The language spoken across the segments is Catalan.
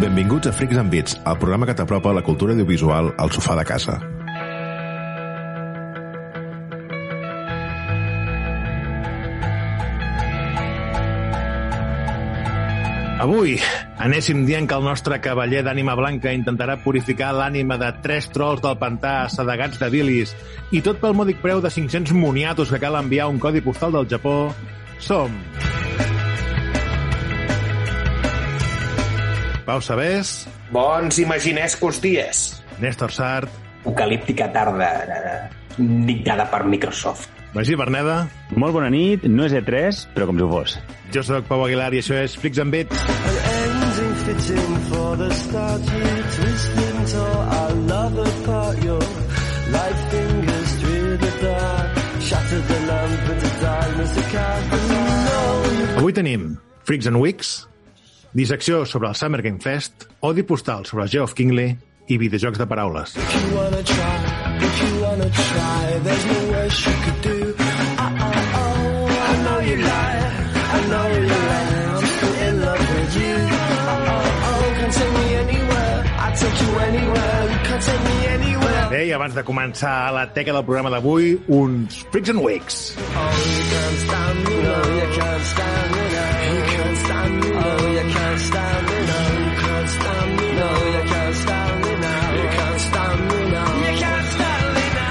Benvinguts a Freaks and Beats, el programa que t'apropa la cultura audiovisual al sofà de casa. Avui anéssim dient que el nostre cavaller d'ànima blanca intentarà purificar l'ànima de tres trolls del pantà sedegats de bilis i tot pel mòdic preu de 500 moniatos que cal enviar un codi postal del Japó, som... Pau Sabés, Bons imaginescos dies. Néstor Sart, apocalíptica tarda dictada per Microsoft. Magí Berneda, Molt bona nit, no és E3, però com si ho fos. jo sóc Pau Aguilar i això és Freaks and Beats. ending fitting for the start you twisting till our love apart your light fingers through the dark shattered the lamp into darkness the candle Avui tenim Freaks and Weeks, dissecció sobre el Summer Game Fest, odi postal sobre el Geoff Kingley i videojocs de paraules. Bé, i abans de començar la teca del programa d'avui, uns Freaks and Weeks. Oh, you can't stand me, no, you can't stand me, no. You can't stand me, no. You can't stand me, no, you can't stand me, no. You can't stand me, no. You can't stand me, no.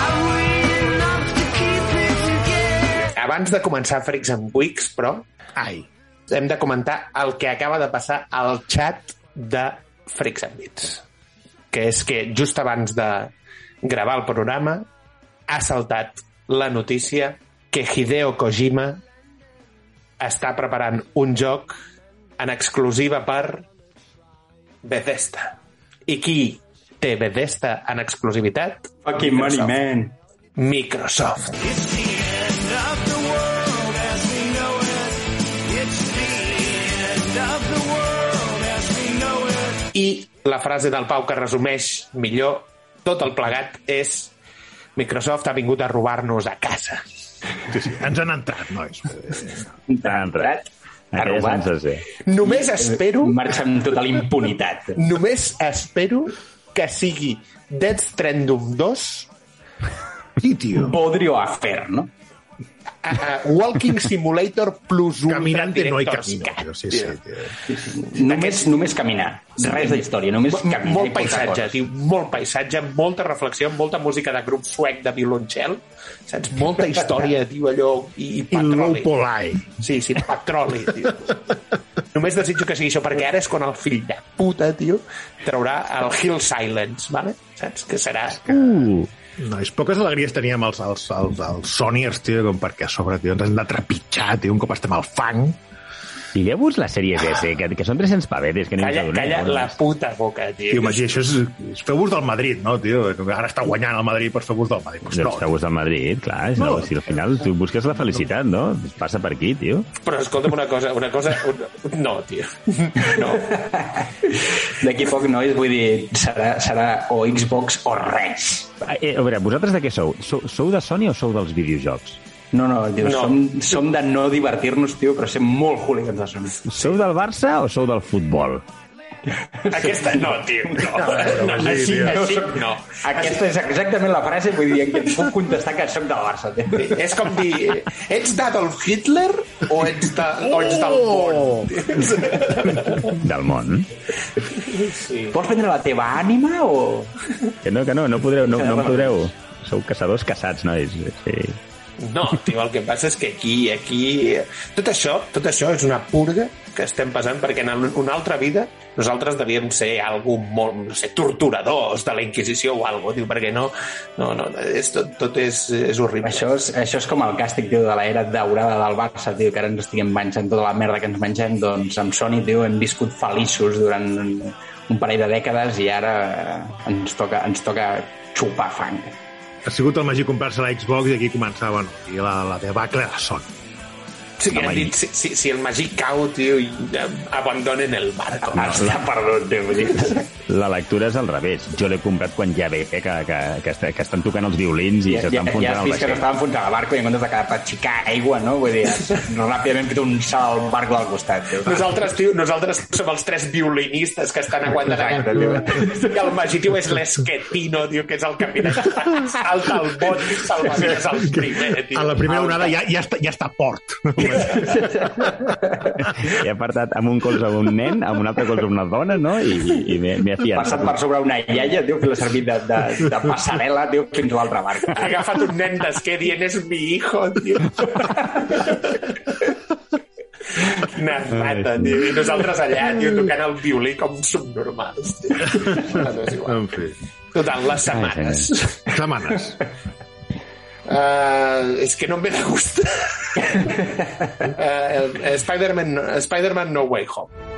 Are we enough to keep it together? Abans de començar Freaks and Weeks, però, Ai, hem de comentar el que acaba de passar al chat de Freaks and Beats. Que és que just abans de gravar el programa ha saltat la notícia que Hideo Kojima està preparant un joc en exclusiva per Bethesda. I qui té Bethesda en exclusivitat? Fucking money, man. Microsoft. I la frase del Pau que resumeix millor tot el plegat és Microsoft ha vingut a robar-nos a casa. sí, sí, ens han entrat, nois. Ha entrat. Ha Aquella robat. sensació. Només espero, Marxa amb total impunitat. només espero que sigui Death Stranding 2 Sí, tio. Podrio hacer, no? A Walking Simulator plus un Caminante no hay Director's camino. Sí, tio. sí, tio. Només, només caminar. Res d'història, només M- caminar. molt i paisatge, tio, molt paisatge, molta reflexió, molta música de grup suec de violoncel, saps? Molta història, tio, allò, i, i I petroli. polai. Sí, sí, petroli, tio. Només desitjo que sigui això, perquè ara és quan el fill de puta, tio, traurà el Hill Silence, vale? saps? Que serà... Uh, Nois, poques alegries teníem els, els, els, els Sonyers, tio, com perquè a sobre, tio, ens hem de trepitjar, tio, un cop estem al fang. Digueu-vos la sèrie S, que, que són 300 pavetes, que no Calla, adonem. calla no? la puta boca, tio. Tio, Magí, això és... és Feu-vos del Madrid, no, tio? Ara està guanyant el Madrid, doncs feu-vos del Madrid. Pues Doncs no, gust del Madrid, clar. És No. no. Si al final tu busques la felicitat, no? Passa per aquí, tio. Però escolta'm una cosa, una cosa... Un... No, tio. No. D'aquí a poc, nois, vull dir, serà, serà o Xbox o res. Eh, a veure, vosaltres de què sou? sou? Sou de Sony o sou dels videojocs? No, no, tio, No. Som, som de no divertir-nos, tio, però ser molt hooligans de Sony. Sou del Barça o sou del futbol? Aquesta no, tio. No, no, Magí, així, tio. així, no. Aquesta és exactament la frase, vull dir, què et puc contestar que soc del Barça. Tio. És com dir, ets d'Adolf Hitler o ets, de, o ets del món? Del món? Vols vendre la teva ànima o... Que no, que no, no podreu, no, no podreu. Sou caçadors caçats, nois. Sí. No, tio, el que passa és que aquí, aquí... Tot això, tot això és una purga que estem passant perquè en una altra vida nosaltres devíem ser algú molt, no sé, torturadors de la Inquisició o algo, tio, perquè no, no, no és, tot, tot és, és horrible. Això és, això és com el càstig, tio, de l'era daurada del Barça, tio, que ara ens estiguem menjant tota la merda que ens mengem, doncs amb Sony, tio, hem viscut feliços durant un parell de dècades i ara ens toca, ens toca xupar fang. Ha sigut el Magí comprar-se la Xbox i aquí començava bueno, i la, la debacle de Sony. Sí, han dit, si, si, si el Magí cau, tio, i, eh, abandonen el barco. Està perdut, tio. vull dir. La lectura és al revés. Jo l'he comprat quan ja ve que, que, que, est- que estan tocant els violins i Ja, s'estan ja, ja enfonsant has el vist que vaixell. s'estava enfonsant el barco i en comptes de quedar per xicar aigua, no? Vull dir, ràpidament fet un salt al barco del costat, tio. Nosaltres, tio, nosaltres som els tres violinistes que estan aguantant. I el Magí, tio, és l'esquetino, tio, que és el capità. Salta al bot i salva el primer, tio. A la primera onada ja, ja, està, ja està a port. He apartat amb un colze un nen, amb un altre colze una dona, no? I, i, i m'he m'he Passat afiat. per sobre una iaia, tio, que l'ha servit de, de, de passarel·la, tio, fins a l'altre barc. Ha agafat un nen d'esquer dient és mi hijo, tio. Quina rata, tio. I nosaltres allà, tio, tocant el violí com subnormals, tio. Bueno, és igual. En fi. Total, les setmanes. Setmanes. Uh, és que no em ve de gust. uh, Spider-Man Spider No Way Home.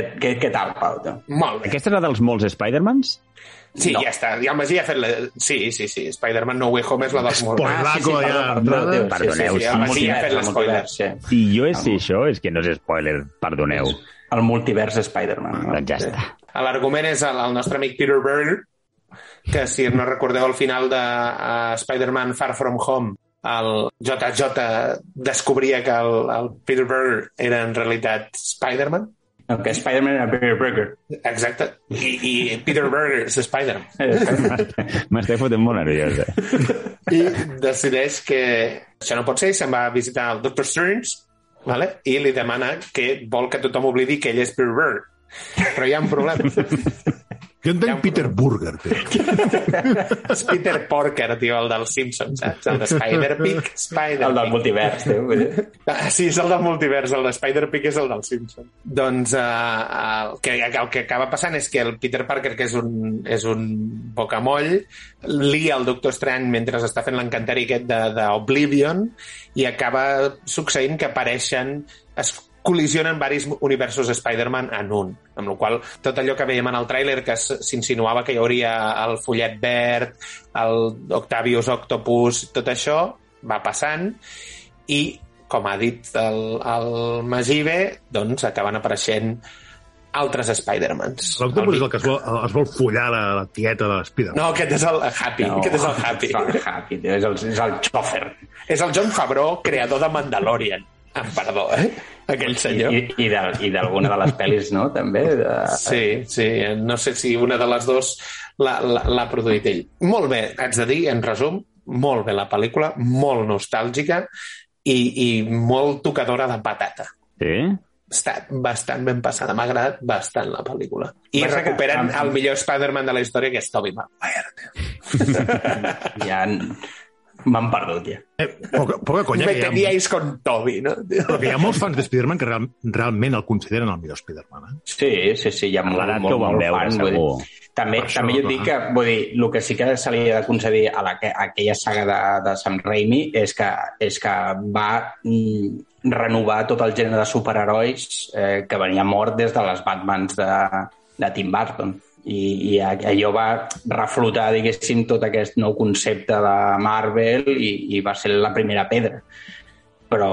Què, què, què tal, Pau? Molt bé. Aquesta és la dels molts Spider-Mans? Sí, No. ja està. Ja el Magí ha fet la... Sí, sí, sí. Spider-Man No Way Home és la dels molts. Spoilaco, perdó, ja, perdó, entrada. tio, Perdoneu, sí, sí, el el Magí ja fet el l'espoiler. sí. Si jo és si això, és que no és spoiler, perdoneu. El multivers Spider-Man. No? Doncs ja està. L'argument és el, el nostre amic Peter Berger, que si no recordeu al final de uh, Spider-Man Far From Home, el JJ descobria que el, el Peter Berger era en realitat Spider-Man. No, que Spider-Man era Peter Berger. Exacte. I, i Peter Berger és Spider-Man. Eh, M'estic fotent molt nerviós, eh? I decideix que això no pot ser se'n va a visitar el Doctor Strange vale? i li demana que vol que tothom oblidi que ell és Peter Berger. Però hi ha un problema. Jo entenc Peter Burger, tio. És Peter Porker, tio, el dels Simpsons, saps? El de Spider-Pig, Spider-Pig. el del multivers, tio. Ah, sí, és el del multivers, el de Spider-Pig és el del Simpson. Doncs uh, el, que, el que acaba passant és que el Peter Parker, que és un, és un bocamoll, lia el Doctor Strange mentre està fent l'encanteri aquest de- d'Oblivion i acaba succeint que apareixen es col·lisionen varis universos Spider-Man en un, amb la qual tot allò que veiem en el tràiler que s'insinuava que hi hauria el follet verd, el Octavius Octopus, tot això va passant i com ha dit el, el Magibe, doncs acaben apareixent altres Spider-Mans. L'Octopus és El- que es vol, es vol follar la, la tieta de l'Spider. No, aquest és el Happy, no, aquest és el Happy. És el Happy. És el, és el xofer. És el John Favreau, creador de Mandalorian. Amb perdó, eh? Aquell senyor. I, i, de, i d'alguna de les pel·lis, no? També. De... Sí, sí, no sé si una de les dues l'ha- produït ell. Molt bé, haig de dir, en resum, molt bé la pel·lícula, molt nostàlgica i, i molt tocadora de patata. Sí? Està bastant ben passada, m'ha agradat bastant la pel·lícula. I Passa que- recuperen amb- el millor Spider-Man de la història, que és Tobey Maguire. Ja m'han perdut, ja. Eh, poca, poca conya, Me que hi, ha, teníais con Toby, no? però que hi ha molts fans de Spider-Man que real, realment el consideren el millor Spider-Man. Eh? Sí, sí, sí, hi ha molt, molt, que ho van molt veure, fan. vull segur. dir. També, això, també jo et dic que, vull dir, el que sí que se li ha de concedir a, la, a aquella saga de, de Sam Raimi és que, és que va mm, renovar tot el gènere de superherois eh, que venia mort des de les Batmans de, de Tim Burton. I, i allò va reflotar, diguéssim, tot aquest nou concepte de Marvel i, i va ser la primera pedra. Però,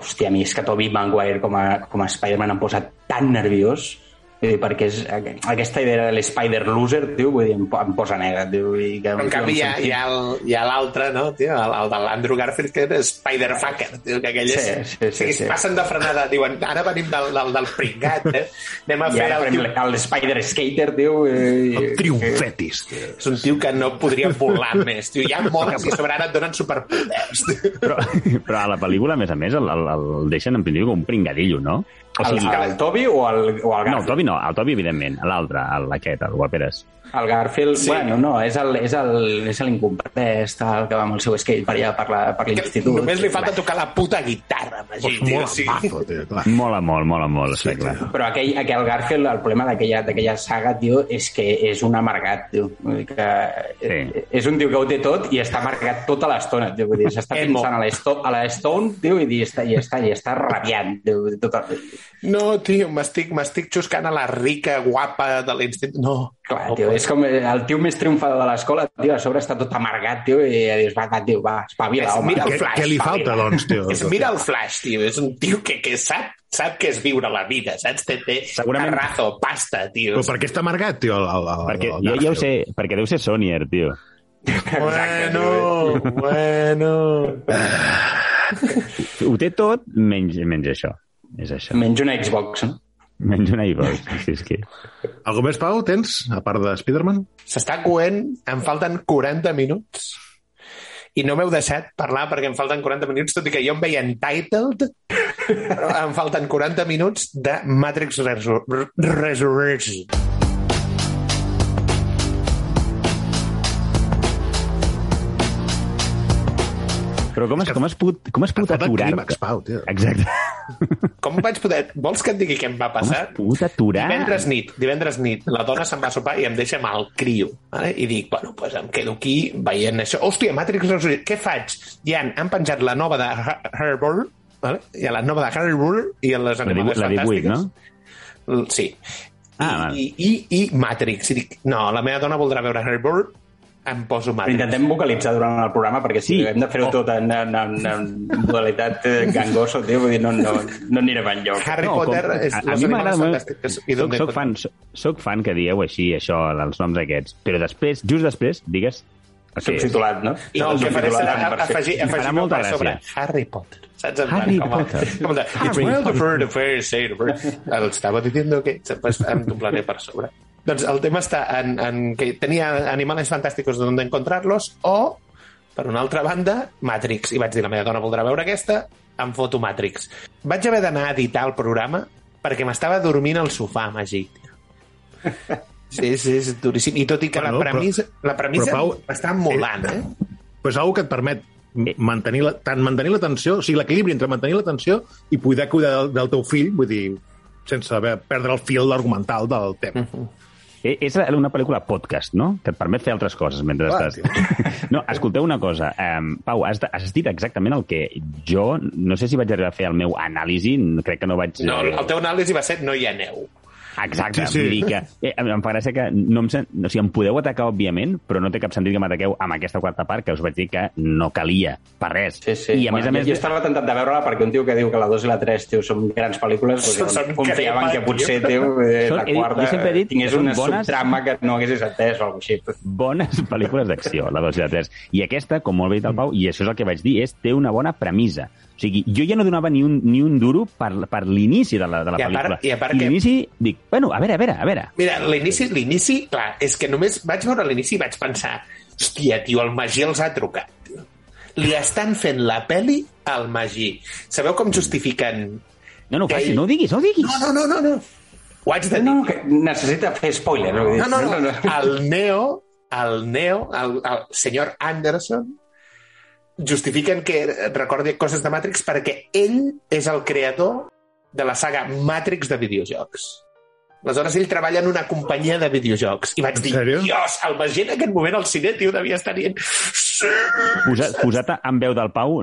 hòstia, a mi és que Tobey Maguire com a, com a Spider-Man em posa tan nerviós vull dir, perquè és, aqu- aquesta idea de l'Spider-Loser, tio, vull dir, em, em posa negre, tio, i que, Però en canvi hi ha, hi ha, el, hi ha l'altre, no, tio? El, el de l'Andrew Garfield, que és Spider-Fucker, tio, que aquell és... Sí, sí, sí, sí. Passen de frenada, diuen, ara venim del, del, del pringat, eh? Anem a I fer ara, el tio... exemple, el Spider-Skater, tio... I, El triomfetis. tio. És un tio que no podria volar més, tio. Hi ha mones i a sobre ara et donen superpoders, tio. Però, però a la pel·lícula, a més a més, el, el, el deixen en principi com un pringadillo, no? O El, sigui, el Toby o el, o el no, el Garfield? Toby no, el Toby, evidentment. L'altre, el- aquest, el Guaperes. El Garfield, Sí. bueno, no, és el- és el- és l'incomprès, tal, que va amb el seu skate per allà, per la- per Que l'institut. només li falta tocar la puta guitarra, Magí, Pues molt Sí. tio, clar. Mola molt, mola molt, Sí, sí, clar. Però aquell, aquell Garfield, el problema d'aquella d'aquella saga, tio, és que és un amargat, tio. Vull dir que Sí. és un tio que ho té tot i està amargat tota l'estona, tio. Vull dir, s'està pensant a la, Sto a la Stone, tio, i, està, i, està, i està rabiant, tio. Tota... No, tio, m'estic m'estic xuscant a la rica guapa de l'institut. No. Clar, tio, és com el tio més triomfador de l'escola, tio, a sobre està tot amargat, tio, i dius, va, va, tio, va, espavila, És, home. mira el Què, flash, què li espavila. falta, doncs, tio? És, mira el Flash, tio. És un tio que, que sap, sap què és viure la vida, saps? Té, té Segurament- terrazo, pasta, tio. Però per què està amargat, tio? El, el, el, Perquè el jo ja ho sé, perquè deu ser Sonyer, tio. Bueno, bueno... Ho té tot menys, menys això. És això. Menys una Xbox, no? Menys una iVox. Sí, és que... Algú més, Pau, tens, a part de Spider-Man? S'està coent, em falten 40 minuts i no m'heu deixat parlar perquè em falten 40 minuts, tot i que jo em veia entitled, però em falten 40 minuts de Matrix Resur Resurrection. Però com has, com has pogut, com has pogut aturar... clímax, Pau, tio. Exacte. Com vaig poder... Vols que et digui què em va Com passar? has pogut aturar... Divendres nit, divendres nit, la dona se'n va a sopar i em deixa el crio. Vale? I dic, bueno, pues em quedo aquí veient això. Hòstia, Matrix Resurrection, què faig? I han, han penjat la nova de Herbal, vale? i a la nova de Herbal i a les La animades la 18, fantàstiques. no? L- Sí. Ah, val. I, i, I Matrix. I dic, no, la meva dona voldrà veure Herbal, em poso Matrix. intentem vocalitzar durant el programa, perquè si Sí. hem de fer-ho Oh. tot en, en, en, en modalitat eh, gangoso, tio, vull dir, no, no, no anirem enlloc. Harry No, Potter com- és a, a mi m'agrada molt... I Soc, soc, fan, soc, soc fan que dieu així, això, els noms aquests. Però després, just després, digues... el és. Subtitulat, no? No, el que faré serà afegir, afegir molta per sobre gràcia. Harry Potter. Saps? En Harry plan, Potter. Com de, It's Harry well the Potter. bird, the fair, say the bird. Estava diciendo que... Pues em doblaré per sobre. Doncs el tema està en, en que tenia animales fantàsticos donde encontrarlos o, per una altra banda, Matrix. I vaig dir, la meva dona voldrà veure aquesta, em foto Matrix. Vaig haver d'anar a editar el programa perquè m'estava dormint al sofà, Magí. Sí, sí, és duríssim. I tot i que Bueno, la però- premissa, la premissa però, Pau, està molant, eh? Pues algo que et permet mantenir la, tant mantenir l'atenció, o sigui, l'equilibri entre mantenir l'atenció i poder cuidar del, del teu fill, vull dir, sense haver, perdre el fil argumental del tema. Eh, És una pel·lícula podcast, no? Que et permet fer altres coses mentre Clar, estàs... No, escolteu una cosa. Um, Pau, has, has dit exactament el que jo... No sé si vaig arribar a fer el meu anàlisi, crec que no vaig... No, eh, el teu anàlisi va ser no hi ha neu. Exacte, Sí, sí, vull dir que eh, em fa gràcia que no em, sen... o sigui, em podeu atacar, òbviament, però no té cap sentit que m'ataqueu amb aquesta quarta part, que us vaig dir que no calia per res. Sí, sí. I a més a més... Jo estava tentat de veure-la perquè un tio que diu que la 2 i la 3, tio, són grans pel·lícules, doncs confiaven que potser, tio, eh, Són- la dit- quarta he dit que tingués són una bones- subtrama que no haguessis atès o alguna cosa així. bones pel·lícules d'acció, la 2 i la 3. I aquesta, com molt bé dit el Pau, i això és el que vaig dir, és té una bona premissa. O sigui, jo ja no donava ni un, ni un duro per, per l'inici de la, de la I a part- pel·lícula. i a part que- l'inici, dic, bueno, a veure, a veure, a veure. Mira, l'inici, l'inici, clar, és que només vaig veure l'inici i vaig pensar hòstia, tio, el Magí els ha trucat. Tio. Li estan fent la peli al Magí. Sabeu com justifiquen... No, no ho Que facis, ell- no ho diguis, no ho diguis. No, no, no, no, no. Ho haig de dir. No, no, que necessita fer spoiler. No, No, no, no. El Neo, el Neo, el, el senyor Anderson, justifiquen que recordi coses de Matrix perquè ell és el creador de la saga Matrix de videojocs. Aleshores, ell treballa en una companyia de videojocs. I vaig dir, dios, el Magí en aquest moment al cine, tio, devia estar dient... Posat, posat en veu del Pau,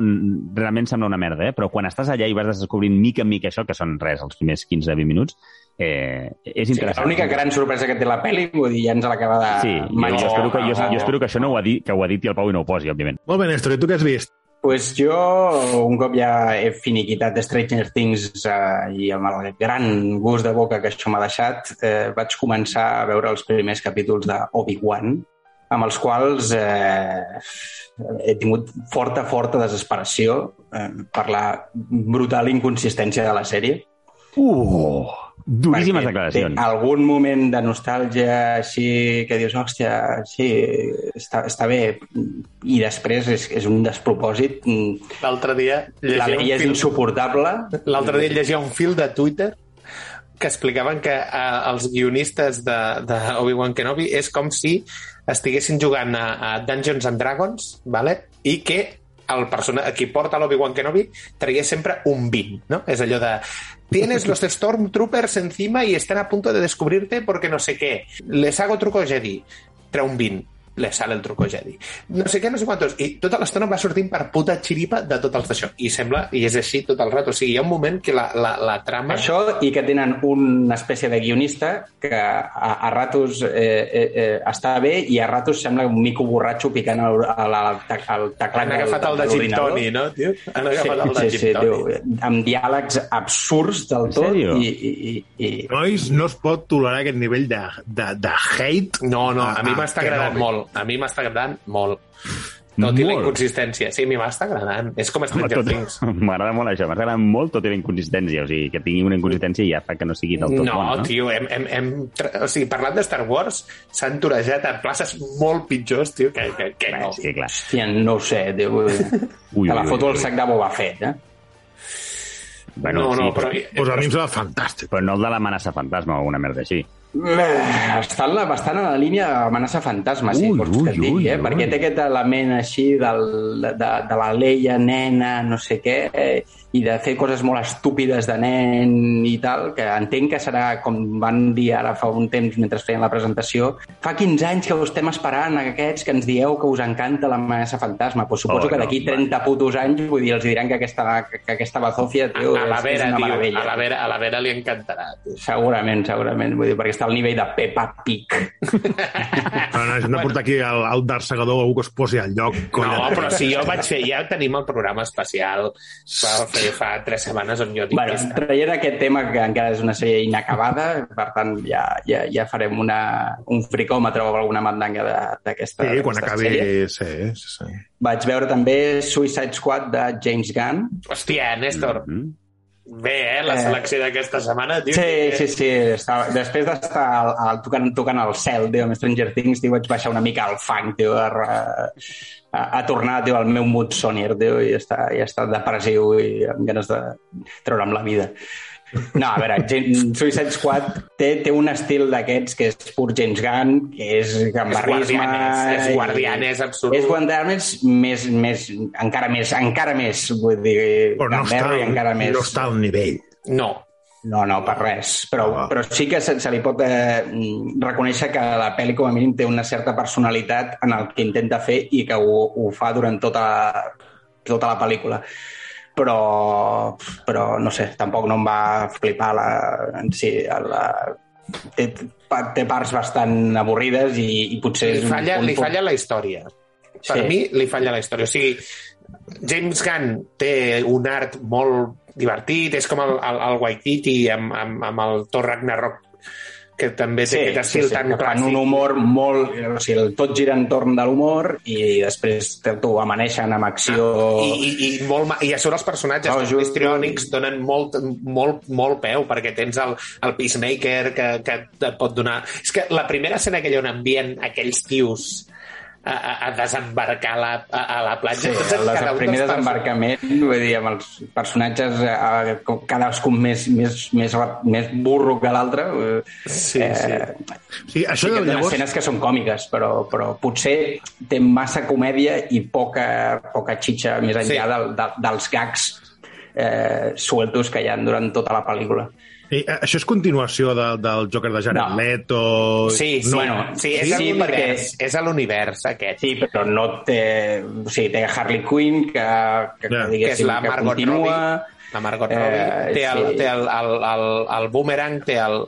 realment sembla una merda, eh? però quan estàs allà i vas descobrint mica en mica això, que són res, els primers 15-20 minuts, eh, és Sí, interessant. L'única gran sorpresa que té la pel·li, vull dir, ja ens l'acaba de... Sí, jo, jo, espero que, jo, jo espero que això no ho, ha dit, que ho ha dit i el Pau i no ho posi, òbviament. Molt bé, Néstor, i tu què has vist? pues jo, un cop ja he finiquitat Stranger Things eh, i amb el gran gust de boca que això m'ha deixat, eh, vaig començar a veure els primers capítols de Obi-Wan, amb els quals eh, he tingut forta, forta desesperació eh, per la brutal inconsistència de la sèrie. Uh! Duríssimes Perquè declaracions. Té algun moment de nostàlgia així que dius, hòstia, sí, està, està bé. I després és, és un despropòsit. L'altre dia La veia és fil- insuportable. L'altre dia llegia un fil de Twitter que explicaven que eh, els guionistes de, de Obi-Wan Kenobi és com si estiguessin jugant a, a Dungeons and Dragons, vale? i que el persona, qui porta l'Obi-Wan Kenobi traia sempre un 20, ¿no? És allò de tienes los Stormtroopers encima y están a punto de descubrirte porque no sé qué. Les hago truco Jedi. 20 le sale el truco Jedi. No sé què, no sé quantos. I tota l'estona va sortint per puta xiripa de tot els d'això. I sembla, i és així tot el rato. O sigui, hi ha un moment que la, la, la trama... Això i que tenen una espècie de guionista que a, a ratos eh, eh, eh, està bé i a ratos sembla un mico borratxo picant el, el, el, el teclat Han agafat el de. Tony, no, tio? Han agafat el de sí, Gin sí, Tony. diu, amb diàlegs absurds del tot i, i, i, Nois, no es pot tolerar aquest nivell de, de, de hate. No, no, a mi Ah, m'està agradant no. molt. A mi m'està agradant molt. Tot i la inconsistència. Sí, a mi m'està agradant. És com Stranger Tot- Things. M'agrada molt això, m'agrada molt tot i la inconsistència, o sigui, que tingui una inconsistència ja fa que no sigui del tot No, bona, no? tio, hem, hem, hem, o sigui, parlant de Star Wars, s'han torejat a places molt pitjors, tio, que, que, que no. Sí, clar. hòstia, no ho sé, diu, Ui, te la ui, foto ui. al sac de Boba Fett, eh? Bueno, no, no, sí, però... Pues a mi em sembla fantàstic. però no el de l'amenaça fantasma o una merda així. Eh, Està en la, bastant a la línia d'amenaça fantasma, si Ui, vols que et ui, digui, ui, eh? ui. perquè té aquest element així del, de, de la Leia, nena, no sé què, eh? I de fer coses molt estúpides de nen i tal, que entenc que serà, com van dir ara fa un temps mentre feien la presentació, fa 15 anys que ho estem esperant, aquests que ens dieu que us encanta l'amenaça fantasma. Pues suposo Oh, que no, d'aquí va. 30 putos anys, vull dir, els diran que aquesta, que, que aquesta bazofia, tio, a la és, és Vera, una tio, meravella. a la Vera, a la Vera li encantarà. Tio. Segurament, segurament, vull dir, perquè està al nivell de Peppa Pig. No, no, hem de portar aquí el, el darsegador algú que es posi al lloc. colla. No, però si jo vaig fer... Ja tenim el programa especial fa, fa, fa tres setmanes on jo dic Bueno, que traient aquest tema que encara és una sèrie inacabada, per tant ja, ja, ja farem una, un fricòmetre o alguna mandanga de- d'aquesta Sí, quan acabi... sèrie. Sí, sí, sí. Vaig veure també Suicide Squad de James Gunn. Hòstia, Néstor, Mm? Bé, eh, la Eh, selecció d'aquesta setmana, tio. Sí, que- sí, sí. Estava, després d'estar al- al- tocant, tocant al cel, tio, amb Stranger Things, tio, vaig baixar una mica al fang, tio, a, a, a tornar, tio, al meu mood sonier, tio, i està, ja està depressiu i amb ganes de treure'm la vida. No, a veure, Suicide Squad té, té un estil d'aquests que és pur James Gunn, que és gambarrisme... Guardianes, és Guardianes absolut. És Guardianes més, més, encara més, encara més, vull dir, Però no està, encara més. no està al nivell. No, No, no, per res. Però, Ah. però sí que se, se li pot eh, reconèixer que la pel·li com a mínim té una certa personalitat en el que intenta fer i que ho, ho fa durant tota, tota la pel·lícula. Però, però, no sé, tampoc no em va flipar la, en si. La, té, té parts bastant avorrides i, i potser... li un falla, punt- li falla la història. Per Sí. mi li falla la història. O sigui, James Gunn té un art molt divertit, és com el, el, el Waititi amb, amb, amb el Thor Ragnarok, que també té aquest estil tan que fan clàssic. un humor molt... O sigui, el tot gira entorn de l'humor i després t'ho amaneixen amb acció... I, i, i, molt, i a sobre els personatges Oh, jo- histriònics donen molt, molt, molt peu, perquè tens el, el Peacemaker que, que et pot donar... És que la primera escena aquella on envien aquells tios a, a, a desembarcar a la, a, a la platja... Sí, el, cada el primer desembarcament, vull dir, amb els personatges eh, cadascun més, més, més, més burro que l'altre. eh, Sí, sí. Sí, això Sí que de hi ha llavors... escenes que són còmiques, però, però potser té massa comèdia i poca, poca xitxa més enllà Sí. del, del, dels gags eh, sueltos que hi ha durant tota la pel·lícula. I, eh, això és continuació de, del Joker de Jared No. Leto... Sí, sí, No. bueno, sí, és sí, perquè- és a l'univers aquest. Sí, però no té... O sigui, té Harley Quinn, que, que, Ja. que que és la que Margot continua... Robbie. La Margot Robbie. Eh, té el, sí. té el, el, el, el Boomerang, té el,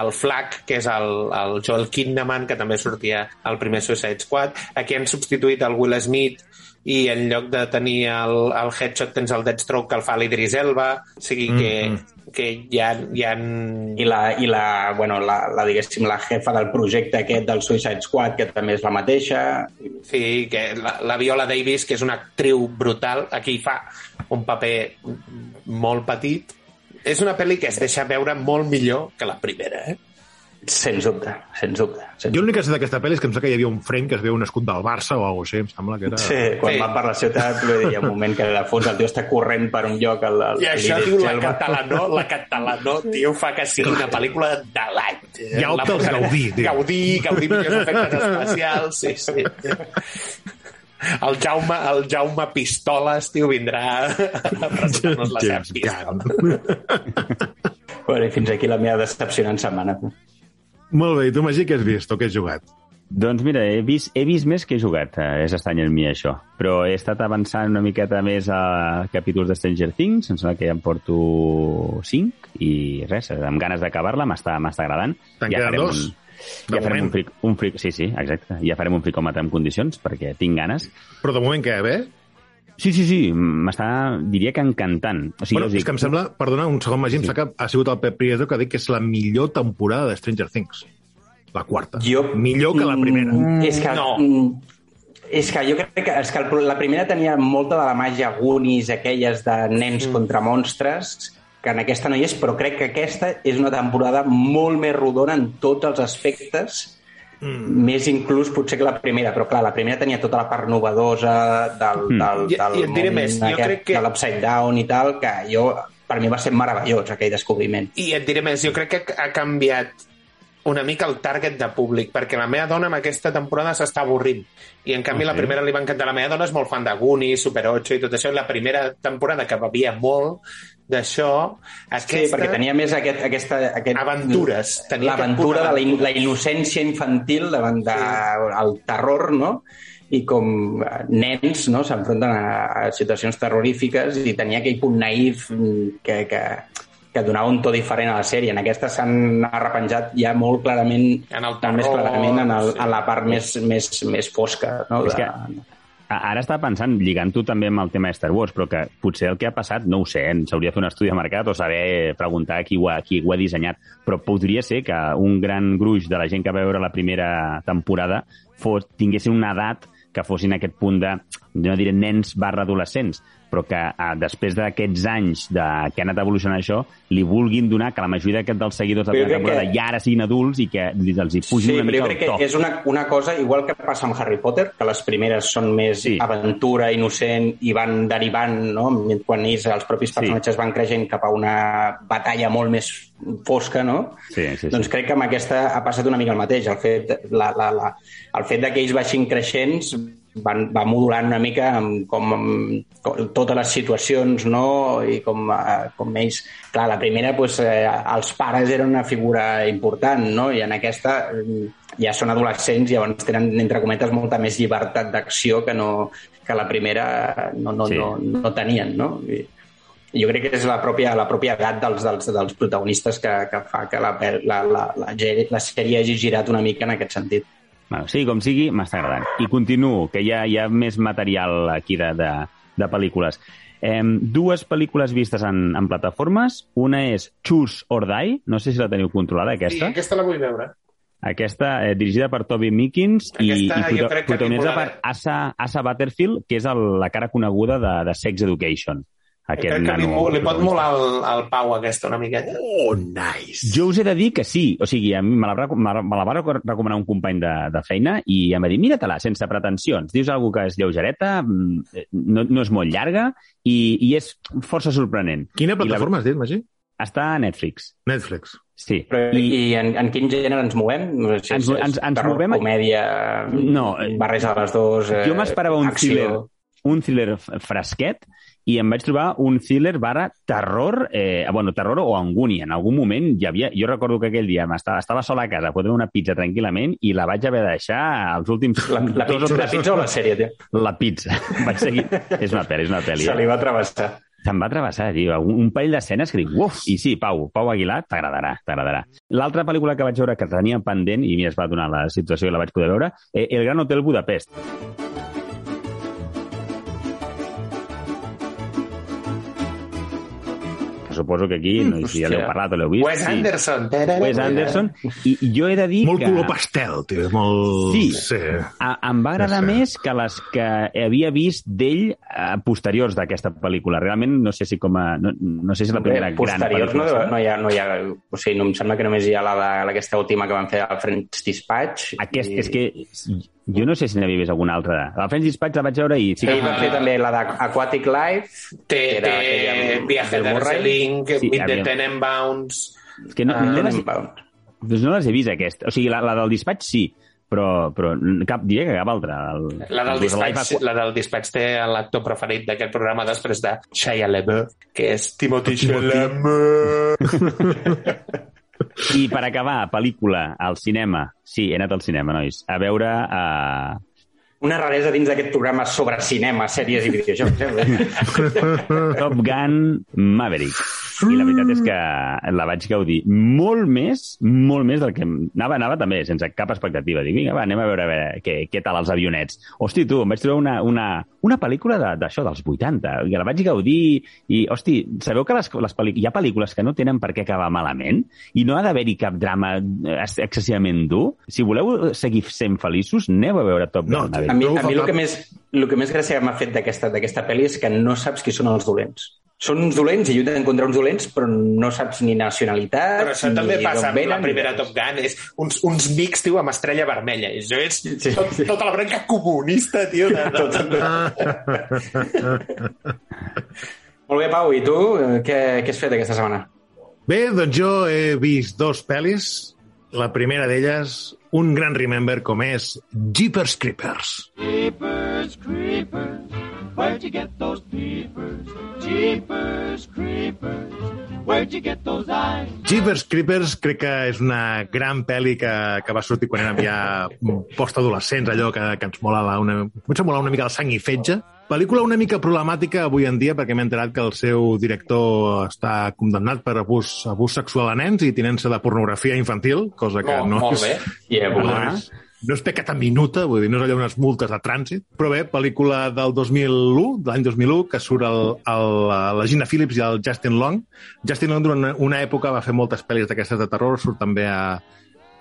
el Flack, que és el, el Joel Kinnaman, que també sortia al primer Suicide Squad. Aquí han substituït el Will Smith i en lloc de tenir el, el headshot tens el Deathstroke que el fa l'Idris Elba. O sigui que, Mhm. que hi ha... Hi ha... I la, i la, bueno, la, la, diguéssim, la jefa del projecte aquest del Suicide Squad, que també és la mateixa. Sí, que la, la Viola Davis, que és una actriu brutal, aquí fa un paper molt petit És una pel·li que es deixa veure molt millor que la primera, eh? Sens dubte, sens dubte. Sens Jo l'únic que sé d'aquesta pel·li és que em sembla que hi havia un frame que es veu un escut del Barça o alguna cosa així, em sembla que era... Sí, quan Sí. van per la ciutat, vull dir, hi ha un moment que de fons el tio està corrent per un lloc al, al I això, diu, la catalanó, la catalanó, tio, fa que sigui una pel·lícula de l'any. Ja opta als La- Gaudí, tio. Gaudí, Gaudí millors efectes especials, sí, sí. El Jaume, el Jaume Pistoles, tio, vindrà a presentar-nos la seva James pistola. Bueno, i fins aquí la meva decepcionant setmana. Molt bé, i tu, Magí, què has vist o què has jugat? Doncs mira, he vist, he vist més que he jugat. Eh, és estrany en mi, això. Però he estat avançant una miqueta més a capítols de Stranger Things. Em sembla que ja en porto 5 i res, amb ganes d'acabar-la, m'està agradant. Te'n queden farem dos, Un, de ja farem moment. un, fric, un fric, sí, sí, exacte. Ja farem un fricòmetre en condicions, perquè tinc ganes. Però de moment què, bé? Sí, sí, sí, m'està, diria que encantant. O sigui, bueno, us és que em sembla, perdona, un segon, Magí, Sí. que ha sigut el Pep Prieto que ha dit que és la millor temporada de Stranger Things. La quarta. Jo- Millor que la primera. Mm, és que, no. mm, És que jo crec que, és que la primera tenia molta de la màgia Goonies, aquelles de nens mm. contra monstres, que en aquesta no hi és, però crec que aquesta és una temporada molt més rodona en tots els aspectes, mm. més inclús potser que la primera, però clar, la primera tenia tota la part novedosa del, Mm. del, I- del i et diré més, jo aquest, crec que- de l'Upside Down i tal, que jo, per mi va ser meravellós aquell descobriment. I et diré més, jo crec que ha canviat una mica el target de públic, perquè la meva dona amb aquesta temporada s'està avorrint. I en canvi Ah, la primera li va encantar. La meva dona és molt fan de Goonies, Super 8 i tot això. I la primera temporada que bevia molt d'això, Sí, aquesta... perquè tenia més aquest, aquesta... Aquest, Aventures, tenia L'aventura de la, in, la innocència infantil davant del de, terror, no? I com eh, nens no? s'enfronten a, a situacions terrorífiques i tenia aquell punt naïf mm, que, que, que donava un to diferent a la sèrie. En aquesta s'han arrepenjat ja molt clarament, En el més terror, clarament en, el, sí. en la part més, més, més fosca. No? És que A- Ara estava pensant, lligant-ho també amb el tema de Star Wars, però que potser el que ha passat, no ho sé, eh, s'hauria de fer un estudi de mercat o saber preguntar a qui ho, ha, qui ho ha dissenyat, però podria ser que un gran gruix de la gent que va veure la primera temporada fos, tinguessin una edat que fossin aquest punt de, no diré nens barra adolescents, però que eh, després d'aquests anys de, que ha anat evolucionant això, li vulguin donar que la majoria d'aquests dels seguidors de la temporada que- ja ara siguin adults i que els hi pugin Sí, una mica jo el crec que és una, una cosa, igual que passa amb Harry Potter, que les primeres són més Sí. sí. aventura, innocent, i van derivant, no? quan ells, els propis Sí. personatges van creixent cap a una batalla molt més fosca, no? Sí, sí, sí. Doncs crec que amb aquesta ha passat una mica el mateix. El fet, la, la, la, el fet que ells baixin creixents van, va modulant una mica amb, com, amb, com totes les situacions, no? I com, eh, com ells... Clar, la primera, pues, eh, els pares eren una figura important, no? I en aquesta eh, ja són adolescents i llavors tenen, entre cometes, molta més llibertat d'acció que, no, que la primera no, no, Sí. no, no tenien, no? I, jo crec que és la pròpia, la pròpia edat dels, dels, dels protagonistes que, que fa que la, la, la, la, la sèrie hagi girat una mica en aquest sentit. Bueno, sigui com sigui, m'està agradant. I continuo, que hi ha, hi ha més material aquí de, de, de pel·lícules. Eh, dues pel·lícules vistes en, en plataformes. Una és Choose or Die, no sé si la teniu controlada, Sí, aquesta. aquesta la vull veure. Aquesta, eh, dirigida per Toby Mickens i, Aquesta i prota- protagonitzada per Asa, Asa Butterfield, que és el, la cara coneguda de, de Sex Education. Aquest Crec que li, nano li pot protagonista. molar el, el Pau aquesta una miqueta. Oh, nice. Jo us he de dir que sí. O sigui, a mi me la, me la- va reco- recomanar un company de, de feina i em va dir, mira-te-la, sense pretensions. Dius alguna que és lleugereta, mm, no, no és molt llarga i, i és força sorprenent. Quina I la- plataforma has dit, Magí? Està a Netflix. Netflix. Sí. Però, I, I en, en quin gènere ens movem? No sé si Ens ens- ens terror, movem- Comèdia, No, eh, barreja de les dues... Eh, Jo m'esperava un acció. thriller, un thriller fresquet i em vaig trobar un thriller barra terror, eh, bueno, terror o angúnia. En algun moment hi havia... Jo recordo que aquell dia m'estava estava sola a casa, podent una pizza tranquil·lament i la vaig haver de deixar els últims... La, la, dos pizza, la pizza o la sèrie, tio? La pizza. Vaig seguir... és una pel·li, és una pel·li. Se li va travessar. Se'm va travessar, tio. Un, un parell d'escenes que dic, uf, i sí, Pau, Pau Aguilar, t'agradarà, t'agradarà. L'altra pel·lícula que vaig veure que tenia pendent, i mira, es va donar la situació i la vaig poder veure, eh, El Gran Hotel Budapest. Suposo que aquí, no sé si ja l'heu parlat o l'heu vist. Wes Anderson. Wes Anderson. I, i jo he de dir Molt que... color pastel, tio. Molt... Sí. sí. A, em va agradar Sí. més que les que havia vist d'ell eh, posteriors d'aquesta pel·lícula. Realment no sé si com a... No, no sé si és la primera gran Posteriors no, pel·lícula. no, hi ha, no hi ha... O sigui, no em sembla que només hi ha la de- aquesta última que van fer al French Dispatch. Aquest, i... és que jo no sé si n'havia vist alguna altra. El French Dispatch la vaig veure i sí que... Ell va fer també la d'Aquatic Life. Té, era té Viaje de. Darjeeling, Sí, Meet the. Tenenbaums... És que no, Ah, no, les, doncs no les he vist, aquesta. O sigui, la, la del Dispatch sí, però, però cap, diria que cap altra. El, La del, dispatch, Aqua- la del dispatch té l'actor preferit d'aquest programa després de Shia LaBeouf, que és Timothy Chalamet. I per acabar, pel·lícula, al cinema. Sí, he anat al cinema, nois. A veure... Uh, Una raresa dins d'aquest programa sobre cinema, sèries i videojocs. Eh? Top Gun Maverick. I la veritat és que la vaig gaudir molt més, molt més del que... Anava, anava també, sense cap expectativa. Dic, vinga, va, anem a veure, a veure què, què tal els avionets. Hosti, tu, em vaig trobar una, una, una pel·lícula d'això, de, dels 80, i la vaig gaudir, i, hosti, sabeu que les, les pel·lícules, hi ha pel·lícules que no tenen per què acabar malament, i no ha d'haver-hi cap drama eh, excessivament dur? Si voleu seguir sent feliços, aneu a veure Top Gun No. A mi, a mi el que més, el que més gràcia m'ha fet d'aquesta d'aquesta pel·li és que no saps qui són els dolents. Són uns dolents i lluiten contra uns dolents, però no saps ni nacionalitat, Però això ni també passa amb la venen, primera. Top Gun. És uns, uns mics, tio, amb estrella vermella. I Això és Sí. tot, tota la branca comunista, tio. De, de, de, Molt bé, Pau, i tu? Eh, Què, què has fet aquesta setmana? Bé, doncs jo he vist dos pel·lis. La primera d'elles, un gran remember com és Jeepers Creepers. Jeepers Creepers, where'd you get those peepers? Jeepers Creepers, where'd you get those eyes? Jeepers Creepers crec que és una gran pel·li que, que va sortir quan érem ja postadolescents, allò que, que ens mola la, una, comença a molar una mica el sang i fetge. Pel·lícula una mica problemàtica avui en dia perquè m'he enterat que el seu director està condemnat per abús, abús sexual a nens i tinença de pornografia infantil, cosa que Molt- no molt és... bé. Yeah, No és, no és pecata minuta, vull dir, no és allò unes multes de trànsit, però bé, pel·lícula del 2001, de l'any 2001, que surt el, el, la Gina Phillips i el Justin Long. Justin Long, durant una, època, va fer moltes pel·lis d'aquestes de terror, surt també a,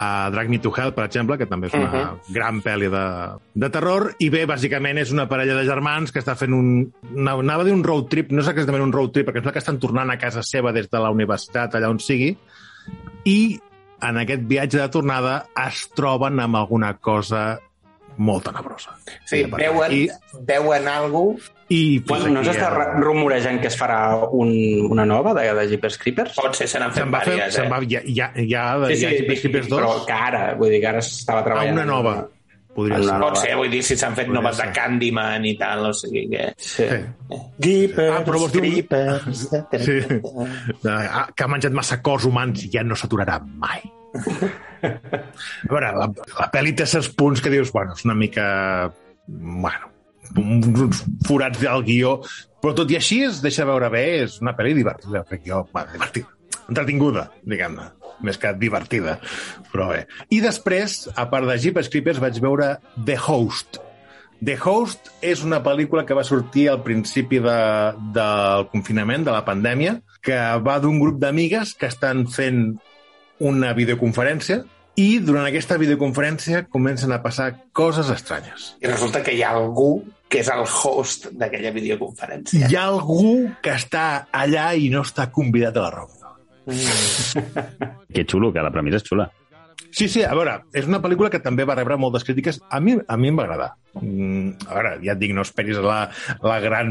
a Drag Me to Hell, per exemple, que també és una uh Mhm. -huh. gran pel·li de, de terror, i bé, bàsicament és una parella de germans que està fent un... Anava a dir un road trip, no és exactament un road trip, perquè sembla que estan tornant a casa seva des de la universitat, allà on sigui, i en aquest viatge de tornada es troben amb alguna cosa molt tenebrosa. sí, veuen, I, veuen alguna i Bueno, no s'està ja- rumorejant que es farà un, una nova de, de Jeepers Creepers? Pot ser, se n'han fet fer, se'n eh? va, ja, ja, ja, Sí, sí, ja Jeepers Creepers 2 però que ara, vull dir que ara s'estava a treballant. una nova, podria ser. Pot ser, vull dir, si s'han fet Podria noves de. Candyman i tal, o sigui que... Sí. Sí. Jeepers, Ah, però vols dir un- Creepers... Sí. Ah, que ha menjat massa cos humans i ja no s'aturarà mai. A veure, la, la pel·li té certs punts que dius, bueno, és una mica... Bueno, uns forats del guió, però tot i així es deixa veure bé, és una pel·li divertida, crec jo, bueno, divertida, entretinguda, diguem-ne, més que divertida, però bé. I després, a part de Jeepers Creepers, vaig veure The Host. The Host és una pel·lícula que va sortir al principi de, del confinament, de la pandèmia, que va d'un grup d'amigues que estan fent una videoconferència i durant aquesta videoconferència comencen a passar coses estranyes. I resulta que hi ha algú que és el host d'aquella videoconferència. Hi ha algú que està allà i no està convidat a la reunió. Que xulo, que la premissa és xula. Sí, sí, a veure, és una pel·lícula que també va rebre moltes crítiques. A mi, a mi em va agradar. Mm, a veure, ja et dic, no esperis la, la gran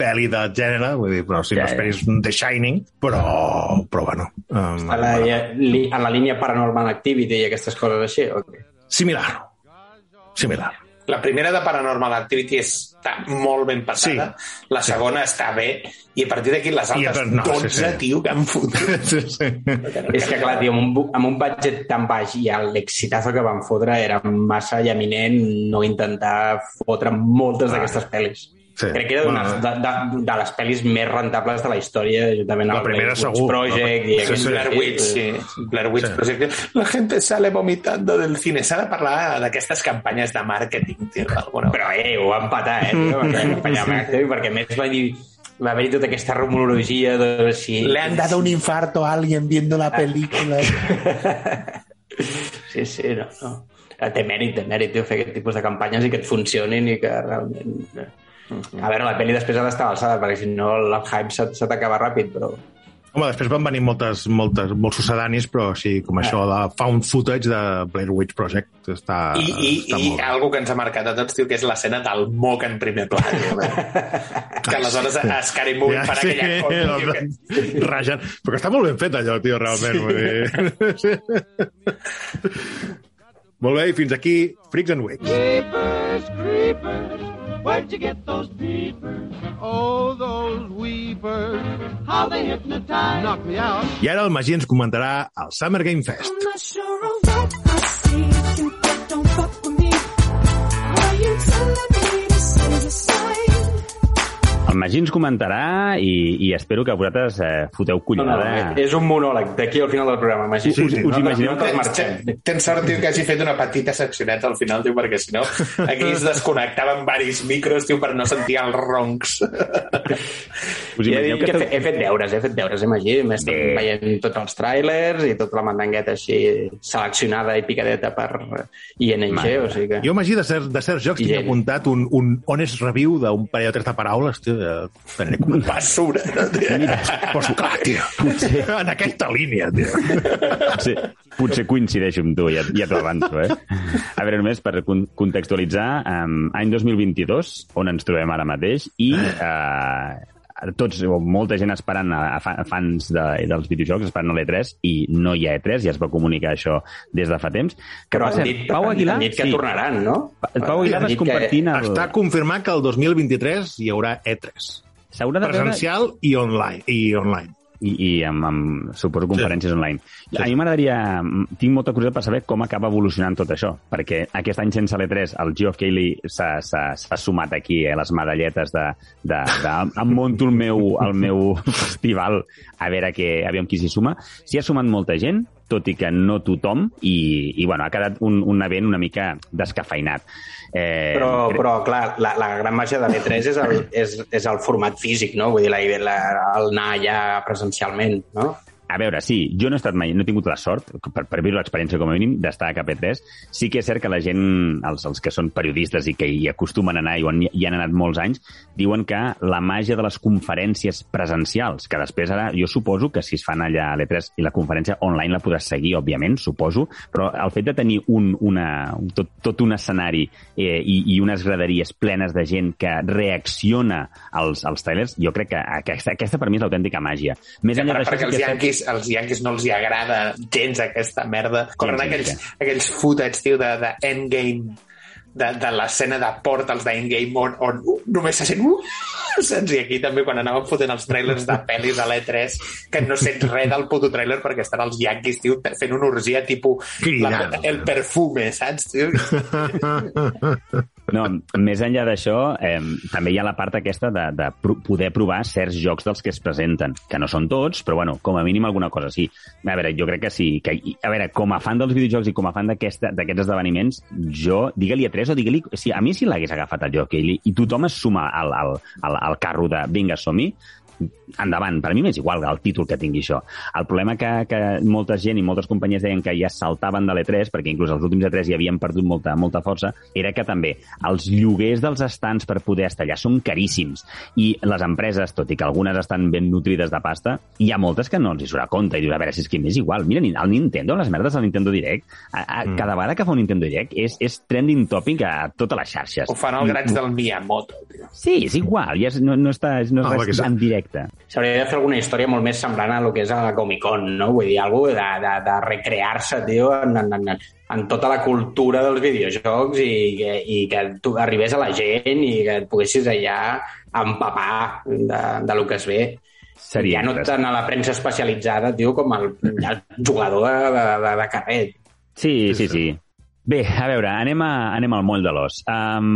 pel·li del gènere, vull dir, però sí, Ja, no ja. esperis The Shining, però, però bueno. Um, A la, li, en la línia Paranormal Activity i aquestes coses així? o què? Similar. Similar. La primera de Paranormal Activity està molt ben passada, sí. la segona sí. està bé, i a partir d'aquí les altres no, sí, 12, sí. tio, que han fotut. Sí, sí. És que, clar, tio, amb un, amb un budget tan baix i l'excitazo que van fotre era massa llaminent no intentar fotre moltes d'aquestes pel·lis. Sí. Crec que era una Bueno. de, de, de les pel·lis més rentables de la història, juntament La amb primera Blair segur. Project Sí, i sí. aquest Blair Witch, sí. Blair Witch Sí. Project. La gente sale vomitando del cine. S'ha de parlar d'aquestes campanyes de màrqueting, tio, Però, eh, ho van patar, eh, tio, perquè, perquè, més va dir va haver-hi tota aquesta rumorologia de si... Le han dado un infarto a alguien viendo la película. Sí, sí, no, no. Eh, Té mèrit, té mèrit, tio, fer aquest tipus de campanyes i que et funcionin i que realment... eh. A veure, la pel·li després ha d'estar a l'alçada, perquè si no el hype se, se t'acaba ràpid, però... Home, després van venir moltes, moltes, molts sucedanis, però sí, com això de found footage de Blair Witch Project està, I, i, està i molt bé. algo que ens ha marcat a tots, tio, que és l'escena del moc en primer pla. tio. que aleshores a Scary Movie ja, farà aquella cosa, tio, que... Rajant. Però que està molt ben fet allò, tio, realment. Vull dir. Sí. molt bé, i fins aquí Freaks and Wigs. Creepers, creepers, where'd you get those peepers? Oh, those weepers, how they hypnotize. Knock me out. I ara el Magí ens comentarà el Summer Game Fest. I'm not sure of what I see. You don't fuck with me. Are you telling me this is a sign? El Magí ens comentarà i, i espero que vosaltres eh, foteu No, no, collonada. és un monòleg d'aquí al final del programa, Magí. Sí, sí, us imagineu no te'ls Tens, marxem. tens, sort, tio, que hagi fet una petita seccioneta al final, tio, perquè si no, aquí es desconnectaven varis micros, tio, per no sentir els roncs. Us he imagineu que que esteu... he fet deures, he fet deures, eh, Magí? M'he estat veient tots els tràilers i tota la mandangueta així seleccionada i picadeta per ING, o sigui que... Jo, Magí, de, cer de certs jocs I tinc apuntat un, un honest review d'un parell o tres de paraules, tio, de... Teniré comentat. Basura, tio? Pues clar, tio. Potser. En aquesta línia, tio. Potser, potser coincideixo amb tu, ja, ja t'ho avanço, eh? A veure, només per con contextualitzar, um, any 2022, on ens trobem ara mateix, i uh, tots, o molta gent esperant, a, a fa- fans de, dels videojocs, esperant a l'E3, i no hi ha E3, ja es va comunicar això des de fa temps. Que Però per han cert, dit, Pau han Aguilar... dit que tornaran, no? Pau Aguilar Han que- compartint el... Està confirmat que el 2023 hi haurà E3. S'haurà de veure Presencial i online. I online. I, i amb, amb, suposo, conferències sí. online. Sí. A mi m'agradaria... Tinc molta curiositat per saber com acaba evolucionant tot això, perquè aquest any sense l'E3 el Geoff Keighley s'ha sumat aquí a les medalletes de, de, de em monto el meu, el meu festival a veure que, aviam qui s'hi suma. S'hi ha sumat molta gent, tot i que no tothom, i, i bueno, ha quedat un, un event una mica descafeinat. Eh, Però, crec- però clar, la, la gran màgia de l'E3 és el, és, és el format físic, no? Vull dir, la, la, el anar allà presencialment, no? A veure, sí, jo no he estat mai, no he tingut la sort, per, per viure l'experiència com a mínim, d'estar a KP3. Sí que és cert que la gent, els, els que són periodistes i que hi acostumen a anar i on hi han anat molts anys, diuen que la màgia de les conferències presencials, que després ara jo suposo que si es fan allà a l'E3 i la conferència online la podràs seguir, òbviament, suposo, però el fet de tenir un, una, un- tot, tot un escenari eh, i, i unes graderies plenes de gent que reacciona als, als trailers, jo crec que aquesta, aquesta per mi és l'autèntica màgia. Més enllà d'això, perquè sí els que és yanquis, els yanquis no els hi agrada gens aquesta merda. Corren aquells, aquells footage, tio, de, de Endgame, de, de l'escena de Portals d'Endgame on, on només se sent uh, saps? I aquí també quan anàvem fotent els trailers de pel·lis a l'E3 que no sents res del puto trailer perquè estan els yanquis, tio, fent una orgia tipus la, el perfume, saps, tio? No, més enllà d'això, eh, també hi ha la part aquesta de, de pro poder provar certs jocs dels que es presenten, que no són tots, però bueno, com a mínim alguna cosa sí. A veure, jo crec que sí. Que, a veure, com a fan dels videojocs i com a fan d'aquesta- d'aquests esdeveniments, jo, digue-li a tres o digue-li... Si, a mi si l'hagués agafat el joc i, i tothom es suma al, al, al, al carro de vinga, som-hi, endavant. Per a mi m'és igual el títol que tingui això. El problema que, que molta gent i moltes companyies deien que ja saltaven de l'E3, perquè inclús els últims E3 ja havien perdut molta, molta força, era que també els lloguers dels estants per poder estar allà són caríssims. I les empreses, tot i que algunes estan ben nutrides de pasta, hi ha moltes que no els hi surt a compte i dius, a veure, si és que m'és igual. Mira, el Nintendo, les merdes del Nintendo Direct, a, a, mm. cada vegada que fa un Nintendo Direct és, és trending topic a totes les xarxes. Ho fan al graig del Miyamoto, tio. Sí, és igual, ja és, no, no, està, no és Ah, res perquè sí. en directe. S'hauria de fer alguna història molt més semblant a lo que és a la Comic Con, no? Vull dir, algú de, de, de recrear-se, tio, en, en, en, en tota la cultura dels videojocs i, que- i que tu arribés a la gent i que et poguessis allà empapar de, de lo que es ve. Seria ja no tant a la premsa especialitzada, tio, com el, el jugador de, de, de, de carrer. Sí, sí, sí. Bé, a veure, anem, a, anem al moll de l'os. Um,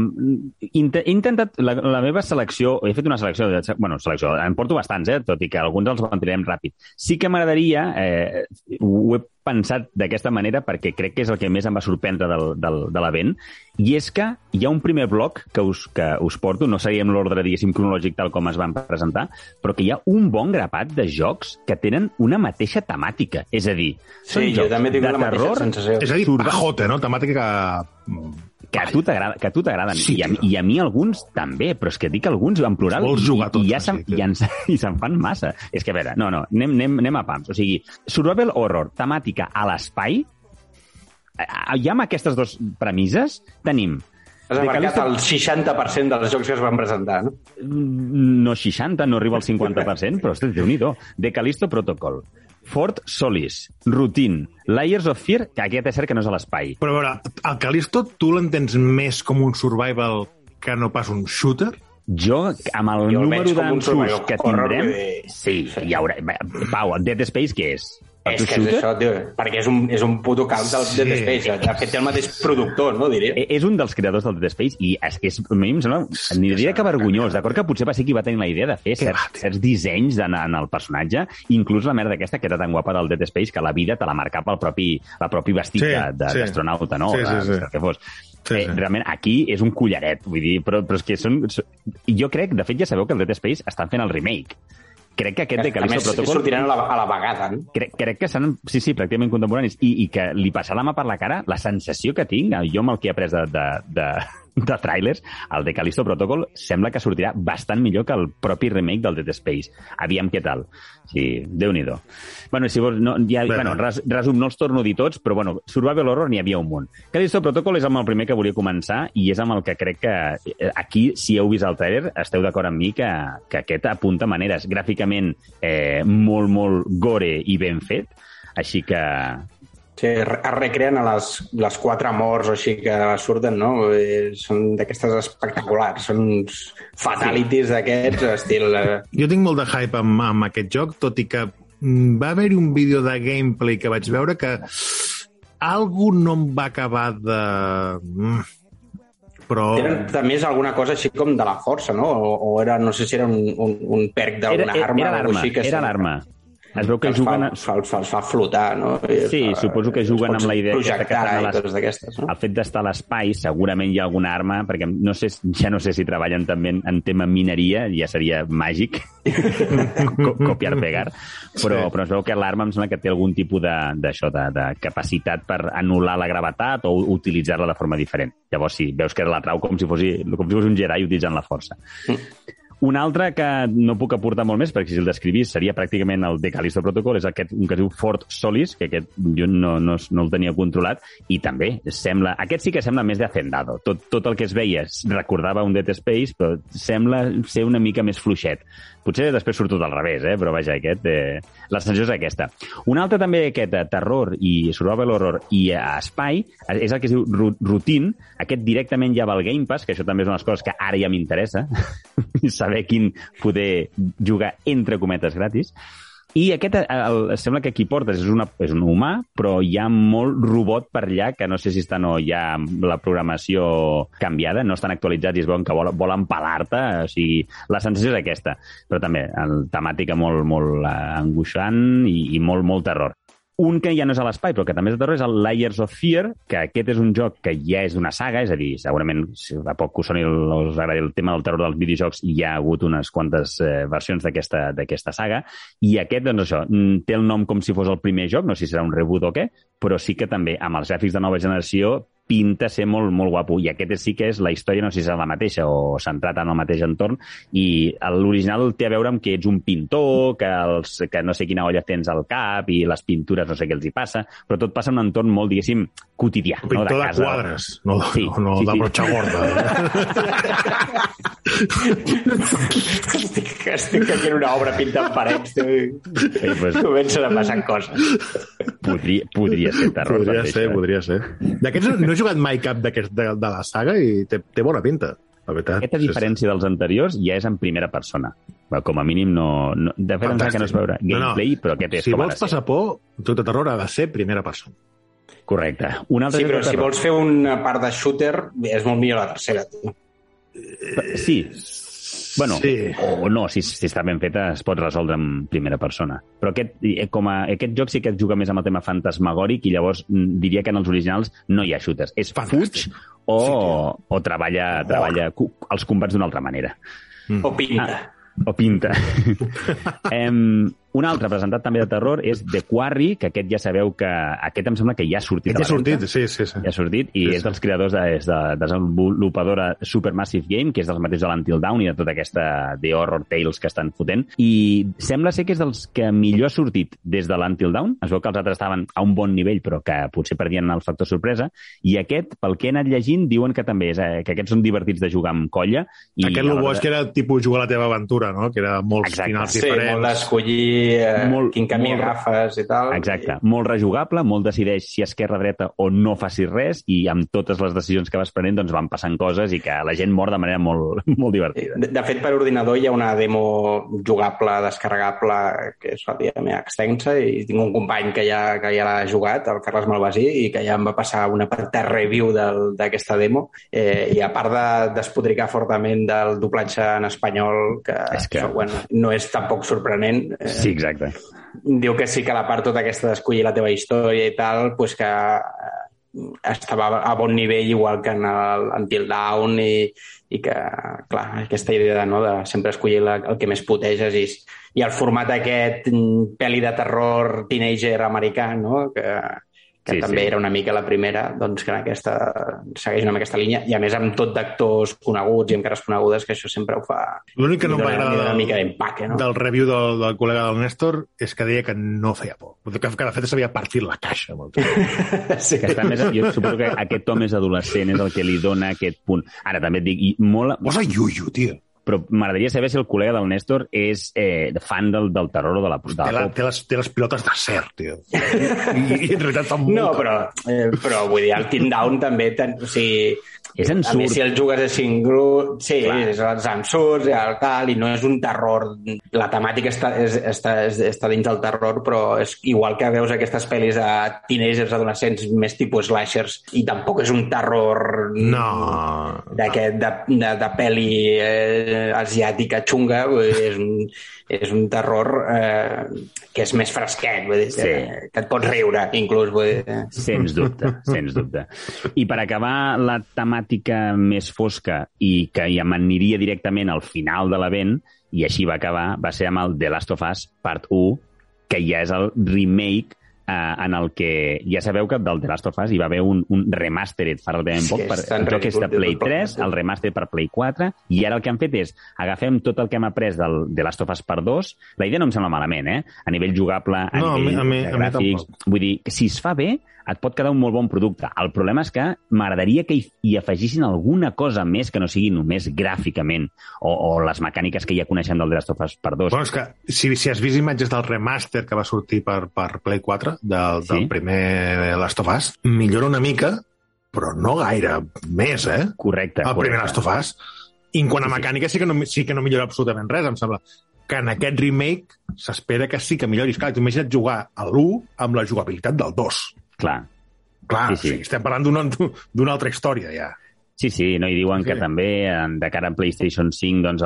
he intentat... La, la meva selecció... He fet una selecció... De, bueno, selecció... En porto bastants, eh? Tot i que alguns els mantenem ràpid. Sí que m'agradaria... Eh, ho he pensat d'aquesta manera perquè crec que és el que més em va sorprendre del, del, de l'event, i és que hi ha un primer bloc que us, que us porto, no seguim l'ordre, diguéssim, cronològic tal com es van presentar, però que hi ha un bon grapat de jocs que tenen una mateixa temàtica. És a dir, són Sí, jo jocs també tinc de la mateixa terror sensació. És a dir, pajote, no? Temàtica que... a tu t'agrada- que a tu t'agraden. Sí, I, a. I a mi alguns també, però és que dic alguns en plural Vols i, jugar i, tots, ja se'n, i, ens, i se'n fan massa. És que, a veure, no, no, anem, anem, anem a pams. O sigui, survival horror, temàtica a l'espai, ja amb aquestes dues premisses tenim Has Callisto- el 60% dels jocs que es van presentar, no? no 60, no arriba al 50%, però ostres, déu-n'hi-do. The Callisto Protocol, Fort Solis, Routine, Layers of Fear, que aquest és cert que no és a l'espai. Però a veure, el Callisto tu l'entens més com un survival que no pas un shooter? Jo, amb el Jo número survival que tindrem... Sí, hi haurà... Pau, Dead Space què és? Per És que és això, tio, perquè és un, és un puto calc del Sí. Dead Space. De fet, té el mateix productor, no, diria? E- És un dels creadors del Dead Space i és, és, a mi em sembla, ni diria que vergonyós, d'acord que potser va ser qui va tenir la idea de fer Que certs, certs dissenys en, en el personatge, inclús la merda aquesta que era tan guapa del Dead Space que la vida te la marcava el propi, el propi vestit Sí, de- de- sí. d'astronauta, no? Sí, sí, sí. Que fos. Sí, eh, sí. realment, aquí és un collaret, vull dir, però, però és que són... són- Jo crec, de fet, ja sabeu que el Dead Space estan fent el remake. Crec que aquest de a Callisto més, Protocol... sortiran a la, a la vegada, no? crec, crec que seran, sí, sí, pràcticament contemporanis, i, i que li passarà la mà per la cara, la sensació que tinc, jo amb el que he après de, de, de, de trailers, el de Callisto Protocol sembla que sortirà bastant millor que el propi remake del Dead Space. Aviam què tal. Sí, Déu-n'hi-do. Bueno, si vols, no, ja, Bé. bueno, res, resum, no els torno a dir tots, però bueno, Survival Horror n'hi havia un munt. Callisto Protocol és amb el primer que volia començar i és amb el que crec que eh, aquí, si heu vist el trailer, esteu d'acord amb mi que, que aquest apunta maneres gràficament eh, molt, molt gore i ben fet, així que Sí, es recreen a les, les quatre morts o així que surten, no? Eh, Són d'aquestes espectaculars, són uns fatalities d'aquests, estil... Eh, Jo tinc molt de hype amb, amb aquest joc, tot i que mm, va haver-hi un vídeo de gameplay que vaig veure que algú no em va acabar de... Mm. Però... Tenen també és alguna cosa així com de la força, no? O, o era, no sé si era un, un, un perk era, d'alguna era, arma era l'arma, era l'arma. Es veu que els juguen... fa, A... fa, fa, fa flotar, no? I Sí, fa- suposo que juguen amb la idea que estan a les- d'aquestes, no? El fet d'estar a l'espai, segurament hi ha alguna arma, perquè no sé, ja no sé si treballen també en, en tema mineria, ja seria màgic co copiar-pegar, però, Sí. però es veu que l'arma em sembla que té algun tipus de, d'això, de, de capacitat per anul·lar la gravetat o utilitzar-la de forma diferent. Llavors, sí, veus que la trau com si fos, com si fos un Jedi utilitzant la força. Un altre que no puc aportar molt més, perquè si el descrivís seria pràcticament el de Callisto Protocol, és aquest, un que es diu Fort Solis, que aquest jo no, no, no el tenia controlat, i també sembla... Aquest sí que sembla més de Hacendado. Tot, tot el que es veia recordava un Dead Space, però sembla ser una mica més fluixet. Potser després surt tot al revés, eh? però vaja, aquest, eh, la sensació és aquesta. Un altre també aquest de terror i survival horror i a espai és el que es diu Routine. Aquest directament ja va al Game Pass, que això també és una de les coses que ara ja m'interessa, saber quin poder jugar entre cometes gratis. I aquest eh, el, sembla que qui portes és, una, és un humà, però hi ha molt robot per allà, que no sé si estan o ja la programació canviada, no estan actualitzats i es veuen que volen, volen pelar-te, o sigui, la sensació és aquesta. Però també, el, temàtica molt, molt eh, angoixant i, i molt, molt terror. Un que ja no és a l'espai, però que també és de terror, és el Layers of Fear, que aquest és un joc que ja és una saga, és a dir, segurament, si a poc que us soni el, us agradi el tema del terror dels videojocs, hi ha hagut unes quantes eh, versions d'aquesta d'aquesta saga, i aquest, doncs això, mm, té el nom com si fos el primer joc, no sé si serà un reboot o què, però sí que també, amb els gràfics de nova generació, pinta ser molt, molt guapo. I aquest sí que és la història, no sé si serà la mateixa o centrat en el mateix entorn, i l'original té a veure amb que ets un pintor, que, els, que no sé quina olla tens al cap, i les pintures no sé què els hi passa, però tot passa en un entorn molt, diguéssim, quotidià. Pintor no? de, de, casa. quadres, no, Sí, no, no sí, de sí. broxa gorda. estic, estic aquí en una obra pintant parets, Sí, pues, comencen a passar coses. podria, podria ser terror. podria ser, eh? podria ser. D'aquests no jugat mai cap d'aquests de, de la saga i té, té bona pinta, la veritat. Aquesta diferència dels anteriors ja és en primera persona. Com a mínim no... no de fet, em sembla que no es veure gameplay, però aquest és si com ha vols de ser. passar por, tot de terror ha de ser primera persona. Correcte. Un altre Sí, però si vols fer una part de shooter, és molt millor la tercera, tio. Sí, Bueno, Sí. o no, si, si està ben feta es pot resoldre en primera persona. Però aquest, eh, com a, aquest joc sí que juga més amb el tema fantasmagòric i llavors mm, diria que en els originals no hi ha shooters. És Fantàstic. fuig o, o treballa, treballa cu- els combats d'una altra manera. O pinta. Ah, o pinta. em, un altre presentat també de terror és The Quarry, que aquest ja sabeu que... Aquest em sembla que ja ha sortit Aquest ja ha sortit, sí, sí, sí. Ja ha sortit, i Sí, és sí. dels creadors, de, és de desenvolupadora Supermassive Game, que és dels mateixos de l'Until Dawn i de tota aquesta The Horror Tales que estan fotent. I sembla ser que és dels que millor ha sortit des de l'Until Dawn. Es veu que els altres estaven a un bon nivell, però que potser perdien el factor sorpresa. I aquest, pel que he anat llegint, diuen que també és, eh, que aquests són divertits de jugar amb colla. I Aquest el bo és que era tipus jugar a la teva aventura, no? Que era molts Exacte. finals Sí, diferents. molt d'escollir Molt- quin camí molt- agafes i tal. Exacte, molt rejugable, molt decideix si esquerra-dreta o no facis res i amb totes les decisions que vas prenent doncs van passant coses i que la gent mor de manera molt, molt divertida. De, de fet, per ordinador hi ha una demo jugable, descarregable, que és relativament extensa, i tinc un company que ja, que ja l'ha jugat, el Carles Malvasí, i que ja em va passar una petita review del- d'aquesta demo. Eh, I a part de despodricar fortament del doblatge en espanyol, que, És que- això, bueno, no és tampoc sorprenent, eh, Sí, exacte. diu que sí que la part tota aquesta d'escollir la teva història i tal, pues que eh, estava a bon nivell igual que en el Until Dawn i, i que, clar, aquesta idea no, de sempre escollir la, el que més puteges i, i el format aquest mm, pel·li de terror teenager americà, no? que, que Sí, també sí. era una mica la primera, doncs que en aquesta, segueix una mica aquesta línia, i a més amb tot d'actors coneguts i amb cares conegudes, que això sempre ho fa... L'únic que no em va agradar una mica del, d'empaque, no? del review del, del col·lega del Néstor és que deia que no feia por. Que, que de fet s'havia partit la caixa. Molt. Sí. Que està més, jo suposo que aquest to més adolescent és el que li dona aquest punt. Ara també et dic, i molt, Posa Yuyu, tio. Però m'agradaria saber si el col·lega del Néstor és eh, fan del, del terror o de la, de Té, la té, les, té les pilotes d'acer, tio. I, I en realitat fa molt... No, però, eh, però vull dir, el Team Down també... Ten, o sigui, És a ensurt. més, si el jugues a Singru, sí, Clar. és els ensurts i el tal, i no és un terror. La temàtica està, és, està, és, està dins del terror, però és igual que veus aquestes pel·lis de teenagers, adolescents, més tipus slashers, i tampoc és un terror No. d'aquest de, de, de pel·li eh, asiàtica xunga, és un, és un terror eh, que és més fresquet, vull dir, Sí. que, que et pots riure, inclús. Vull dir. Sens dubte, sens dubte. I per acabar la temàtica més fosca i que ja m'aniria directament al final de l'event, i així va acabar, va ser amb el The Last of Us Part 1, que ja és el remake eh, en el que ja sabeu que del The Last of Us hi va haver un, un remastered fa relativament Sí, poc, per, el joc és de Play tot el 3, plot. el remaster per Play 4, i ara el que han fet és agafem tot el que hem après del The Last of Us Part 2, la idea no em sembla malament, eh? A nivell jugable, a No, a mi- nivell a mi- a mi gràfics, tampoc. vull dir, que si es fa bé, et pot quedar un molt bon producte. El problema és que m'agradaria que hi, hi afegissin alguna cosa més que no sigui només gràficament o, o les mecàniques que ja coneixem del The Last of Us Part 2. Bueno, és que si, si has vist imatges del remaster que va sortir per, per Play 4, del, Sí. del primer Last of Us, millora una mica, però no gaire més, eh? correcte, El primer correcte. Last of Us. I en quant a mecànica sí que, no, sí que no millora absolutament res, em sembla. Que en aquest remake s'espera que sí que milloris. Clar, tu imagina't jugar a l'1 amb la jugabilitat del 2. Clar. Clar, Sí, sí, sí. sí. estem parlant d'una d'una altra història, ja. Sí, sí, no, i diuen Sí. que també de cara a PlayStation 5 doncs,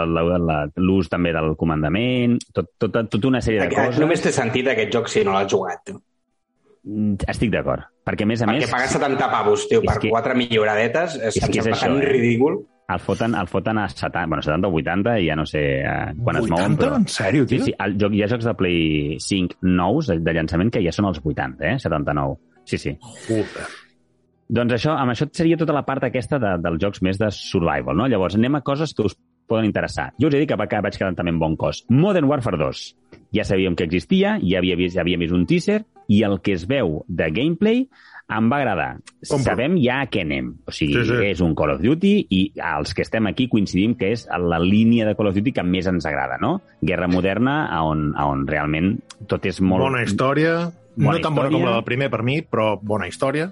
l'ús també del comandament, tot, tota, tota una sèrie de Aquest, coses. només té sentit aquest joc si no l'has jugat. tu. Mm, Estic d'acord. Perquè, a més a Perquè més, pagues 70 pavos, tio, És per que- quatre milloradetes, és, és em que és això, tan eh? ridícul. el foten, el foten a 70, bueno, 70 o 80, i ja no sé eh, quan es 80? mouen, però... En sèrio, Sí, tio? sí, el joc, hi ha jocs de Play 5 nous de, de llançament que ja són els 80, eh? 79. Sí, sí. Joder. Doncs això, amb això seria tota la part aquesta de, dels jocs més de survival, no? Llavors, anem a coses que us poden interessar. Jo us he dit que va- que vaig quedar també en bon cos. Modern Warfare 2. Ja sabíem que existia, ja havia vist, ja havia vist un teaser, i el que es veu de gameplay em va agradar. Compro. Sabem ja a què anem. O sigui, Sí, sí. és un Call of Duty i els que estem aquí coincidim que és la línia de Call of Duty que més ens agrada, no? Guerra moderna, on, on realment tot és molt... Bona història. Bona no tan bona com la del primer per mi, però bona història.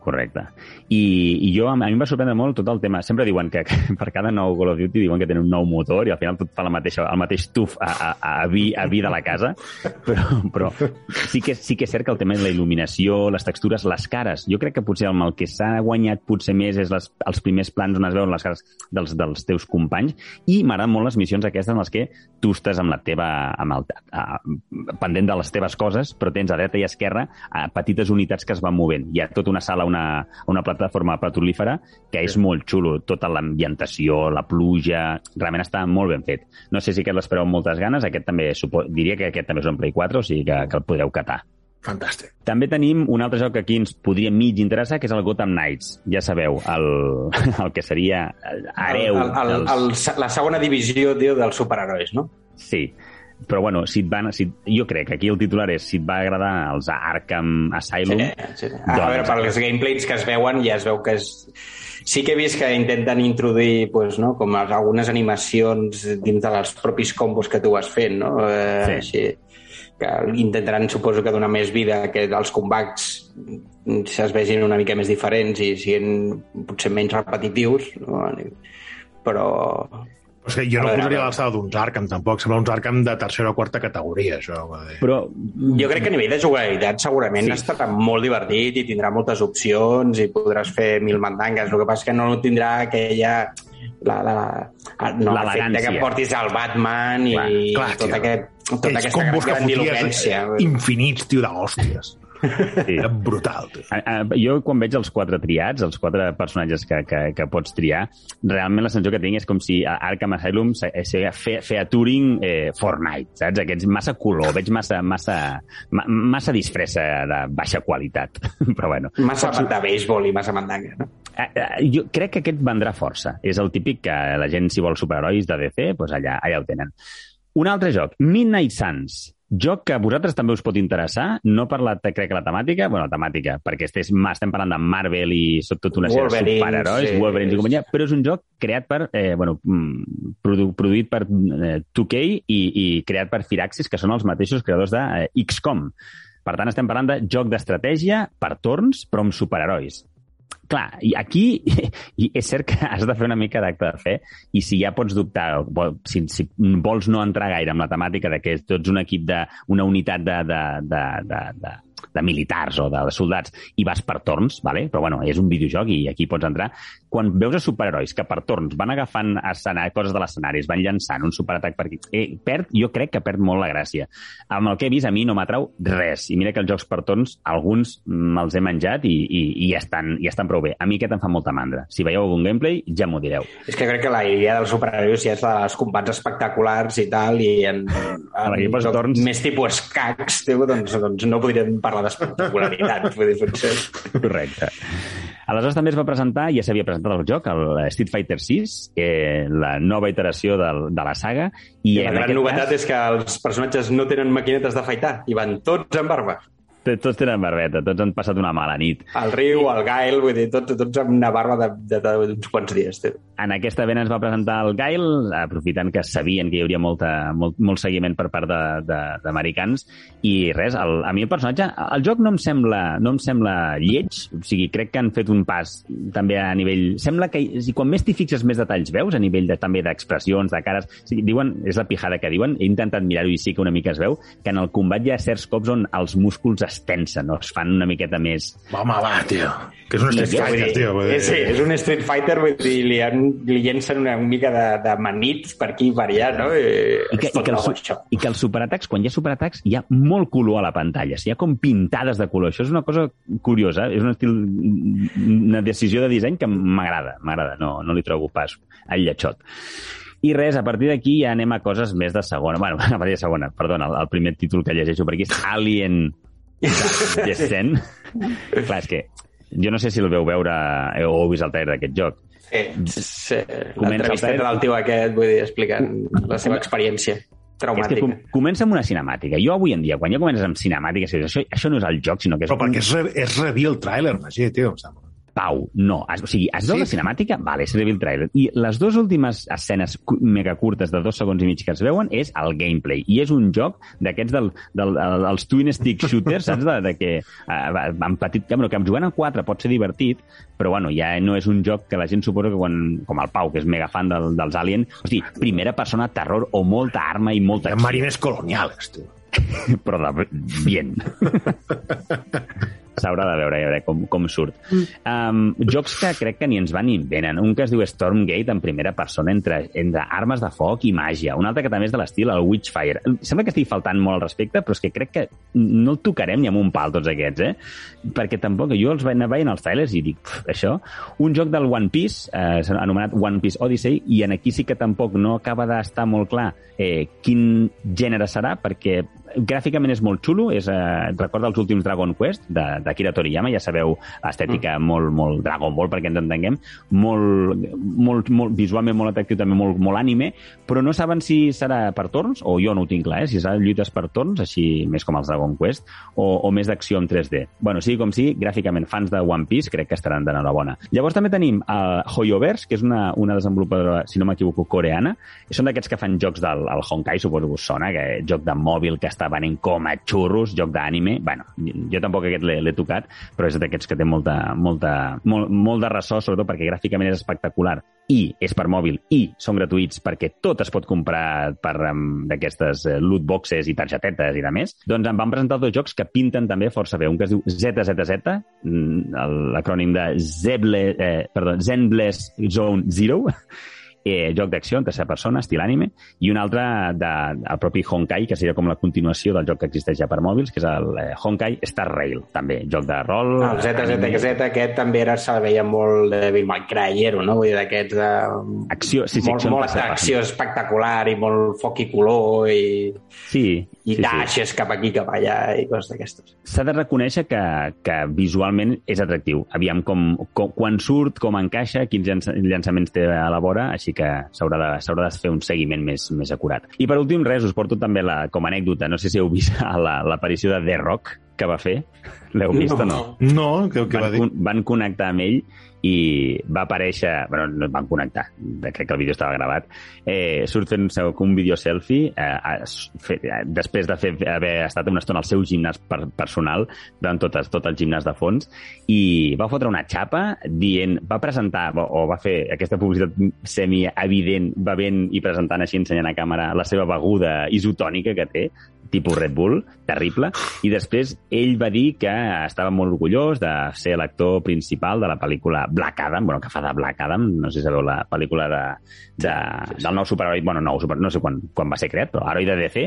Correcte. I, i jo, a mi em va sorprendre molt tot el tema. Sempre diuen que, que per cada nou Call of Duty diuen que tenen un nou motor i al final tot fa la mateixa, el mateix tuf a, a, a, vi, a vi de la casa, però, però sí, que, sí que és cert que el tema de la il·luminació, les textures, les cares, jo crec que potser amb el que s'ha guanyat potser més és les, els primers plans on es veuen les cares dels, dels teus companys i m'agraden molt les missions aquestes en les que tu estàs amb la teva, amb el, a, pendent de les teves coses, però tens a dreta i a esquerra a, petites unitats que es van movent. Hi ha tota una sala, una, una plataforma petrolífera que és molt xulo. Tota l'ambientació, la pluja... Realment està molt ben fet. No sé si aquest l'espereu amb moltes ganes. Aquest també, supo... diria que aquest també és un Play 4, o sigui que, que el podreu catar. Fantàstic. També tenim un altre joc que aquí ens podria mig interessar, que és el Gotham Knights. Ja sabeu, el, el que seria hereu el, el, el, dels... el, la segona divisió, tio, dels superherois, no? Sí, però bueno, si et van, si, jo crec que aquí el titular és si et va agradar els Arkham Asylum... Sí, sí. A veure, per els gameplays que es veuen ja es veu que és... Sí que he vist que intenten introduir pues, no, com algunes animacions dins dels propis combos que tu vas fent, no? Eh, Sí. Així, que intentaran, suposo que donar més vida que els combats es vegin una mica més diferents i siguin potser menys repetitius, no? Però és que jo A no veure, posaria l'alçada d'uns Arkham, tampoc. Sembla uns Arkham de tercera o quarta categoria, això. Però Jo crec que a nivell de jugabilitat segurament Sí. estarà molt divertit i tindrà moltes opcions i podràs fer mil mandangues. El que passa és que no tindrà aquella la, la, no, l'efecte L'elegància. que portis al Batman i Clar, clar, tot tio. aquest, tota Aquells aquesta combos que grandiloquència. foties infinits, tio, d'hòsties. Sí. Era brutal. A- a- Jo, quan veig els quatre triats, els quatre personatges que, que, que pots triar, realment la sensació que tinc és com si a Arkham Asylum eh, fe- feia Turing eh, Fortnite, saps? Aquests massa color, veig massa, massa, ma, massa disfressa de baixa qualitat. Però bueno, Massa bat de béisbol i massa mandanga, no? Jo crec que aquest vendrà força. És el típic que la gent, si vol superherois de DC, doncs allà, allà ho tenen. Un altre joc, Midnight Suns. Joc que a vosaltres també us pot interessar, no per la, crec que la temàtica, bueno, la temàtica, perquè estés, estem parlant de Marvel i tot tota una sèrie de superherois, sí. Wolverines i companyia, però és un joc creat per, eh, bueno, mm, produ produït per eh, 2K i, i creat per Firaxis, que són els mateixos creadors de eh, XCOM. Per tant, estem parlant de joc d'estratègia per torns, però amb superherois clar, aquí i és cert que has de fer una mica d'acte de fe i si ja pots dubtar, si, si vols no entrar gaire amb la temàtica de que tu ets un equip de, una unitat de, de, de, de, de, de militars o de, de soldats i vas per torns, vale? però bueno, és un videojoc i aquí pots entrar. Quan veus a superherois que per torns van agafant escenari, coses de l'escenari, es van llançant un superatac per aquí, eh, perd, jo crec que perd molt la gràcia. Amb el que he vist a mi no m'atrau res. I mira que els jocs per torns, alguns me'ls he menjat i, i, i estan, ja estan prou bé. A mi aquest em fa molta mandra. Si veieu algun gameplay, ja m'ho direu. És que crec que la idea dels superherois ja és la dels combats espectaculars i tal, i en, en L'equip als joc torns. més tipus escacs, tio, doncs, doncs no podríem parlar d'espectacularitat, vull dir, potser. Correcte. Aleshores també es va presentar, ja s'havia presentat el joc, el Street Fighter 6, eh, la nova iteració del, de la saga, i, I la gran novetat cas, és que els personatges no tenen maquinetes d'afaitar i van tots amb barba. tots tenen barbeta, tots han passat una mala nit. El Riu, el Gael, vull dir, tots, tots amb una barba de- de- de- d'uns quants dies. Tio. En aquesta vena es va presentar el Gail, aprofitant que sabien que hi hauria molta, molt, molt seguiment per part d'americans, i res, el, a mi el personatge, el joc no em sembla, no em sembla lleig, o sigui, crec que han fet un pas també a nivell... Sembla que si quan més t'hi fixes més detalls veus, a nivell de, també d'expressions, de cares, o sigui, diuen, és la pijada que diuen, he intentat mirar-ho i sí que una mica es veu, que en el combat hi ha certs cops on els músculs es tensen, no? es fan una miqueta més... Home, va, tio. Que és un Street Fighter, tio. dir. Sí, és un Street Fighter, vull dir, li, han, li llencen una mica de, de manits per aquí i per allà, no? I, I que, i, que això. I que els superatacs, quan hi ha superatacs, hi ha molt color a la pantalla. Hi ha com pintades de color. Això és una cosa curiosa. És un estil, una decisió de disseny que m'agrada. M'agrada. No, no li trobo pas al lletxot. I res, a partir d'aquí ja anem a coses més de segona. Bueno, a partir de segona, perdona, el, el primer títol que llegeixo per aquí és Alien Descent. Clar, és que jo no sé si el veu veure eh, o heu vist el trailer d'aquest joc. Sí, sí. Trailer. del tio aquest, vull dir, explicant la seva experiència És que traumàtica. com, comença amb una cinemàtica. Jo avui en dia, quan ja comences amb cinemàtiques, això, això no és el joc, sinó que és Però perquè és, re, és rebir el tràiler, Magí, tio, em sembla. Pau, no. O sigui, es veu Sí. la cinemàtica? Vale, vist el trailer. I les dues últimes escenes mega curtes de dos segons i mig que es veuen és el gameplay. I és un joc d'aquests del, del, del, dels twin stick shooters, saps? De, de que uh, en petit... Que, bueno, que jugant a 4 pot ser divertit, però bueno, ja no és un joc que la gent suposa que quan, com el Pau, que és mega fan del, dels Alien, hosti, primera persona, terror o molta arma i molta... Marines coloniales, tu. però de... bien. S'haurà de veure, ja veure com, com surt. Um, jocs que crec que ni ens van ni en venen. Un que es diu Stormgate en primera persona entre, entre armes de foc i màgia. Un altre que també és de l'estil, el Witchfire. Sembla que estigui faltant molt al respecte, però és que crec que no el tocarem ni amb un pal tots aquests, eh? Perquè tampoc, jo els vaig veient els trailers i dic, "Pf, això... Un joc del One Piece, eh, anomenat One Piece Odyssey, i en aquí sí que tampoc no acaba d'estar molt clar eh, quin gènere serà, perquè gràficament és molt xulo, és, eh, recorda els últims Dragon Quest de, d'Akira Toriyama, ja sabeu l'estètica mm. molt, molt Dragon Ball, perquè ens entenguem, molt, molt, molt, visualment molt atractiu, també molt, molt anime, però no saben si serà per torns, o jo no ho tinc clar, eh? si serà lluites per torns, així més com els Dragon Quest, o, o més d'acció en 3D. Bueno, sigui com sigui, gràficament fans de One Piece crec que estaran d'enhorabona. Llavors també tenim uh, Hoyoverse, que és una, una desenvolupadora, si no m'equivoco, coreana, són d'aquests que fan jocs del el Honkai, suposo que us sona, que joc de mòbil que està venent com a xurros, joc d'anime. Bueno, jo tampoc aquest l'he tocat, però és d'aquests que té molta, molta, molt, molt de ressò, sobretot perquè gràficament és espectacular i és per mòbil i són gratuïts perquè tot es pot comprar per um, d'aquestes eh, loot boxes i targetetes i de més, doncs em van presentar dos jocs que pinten també força bé. Un que es diu ZZZ, mm, l'acrònim de Zeble, eh, perdó, Zenbless Zone Zero, eh, joc d'acció en tercera persona, estil anime, i un altre de, el propi Honkai, que seria com la continuació del joc que existeix ja per mòbils, que és el eh, Honkai Star Rail, també, joc de rol... El anime. ZZZ aquest també era, se veia molt de Devil May Cry, no? Vull dir, d'aquests de... Acció, sí, sí, molt, acció molt acció espectacular i molt foc i color i, Sí, i sí, sí. dashes cap aquí, cap allà i coses d'aquestes. s'ha de reconèixer que, que visualment és atractiu. Aviam com, com, quan surt, com encaixa, quins llança, llançaments té a la vora, així que s'haurà de, de fer un seguiment més, més acurat. I per últim, res, us porto també la, com a anècdota, no sé si heu vist a la- l'aparició de The Rock que va fer. L'heu vist o no? No, què, va van, dir? con- van connectar amb ell i va aparèixer... bueno, no van connectar, crec que el vídeo estava gravat. Eh, surt fent un vídeo selfie eh, es- fe, eh, després de fer, haver estat una estona al seu gimnàs per, personal, durant tot, tot el gimnàs de fons, i va fotre una xapa dient... Va presentar, o, o va fer aquesta publicitat semi-evident, bevent i presentant així, ensenyant a càmera la seva beguda isotònica que té, tipus Red Bull, terrible, i després ell va dir que estava molt orgullós de ser l'actor principal de la pel·lícula Black Adam, bueno, que fa de Black Adam, no sé si sabeu la pel·lícula de, de, del nou superheroi, bueno, nou, super, no sé quan, quan va ser creat, però heroi de DC,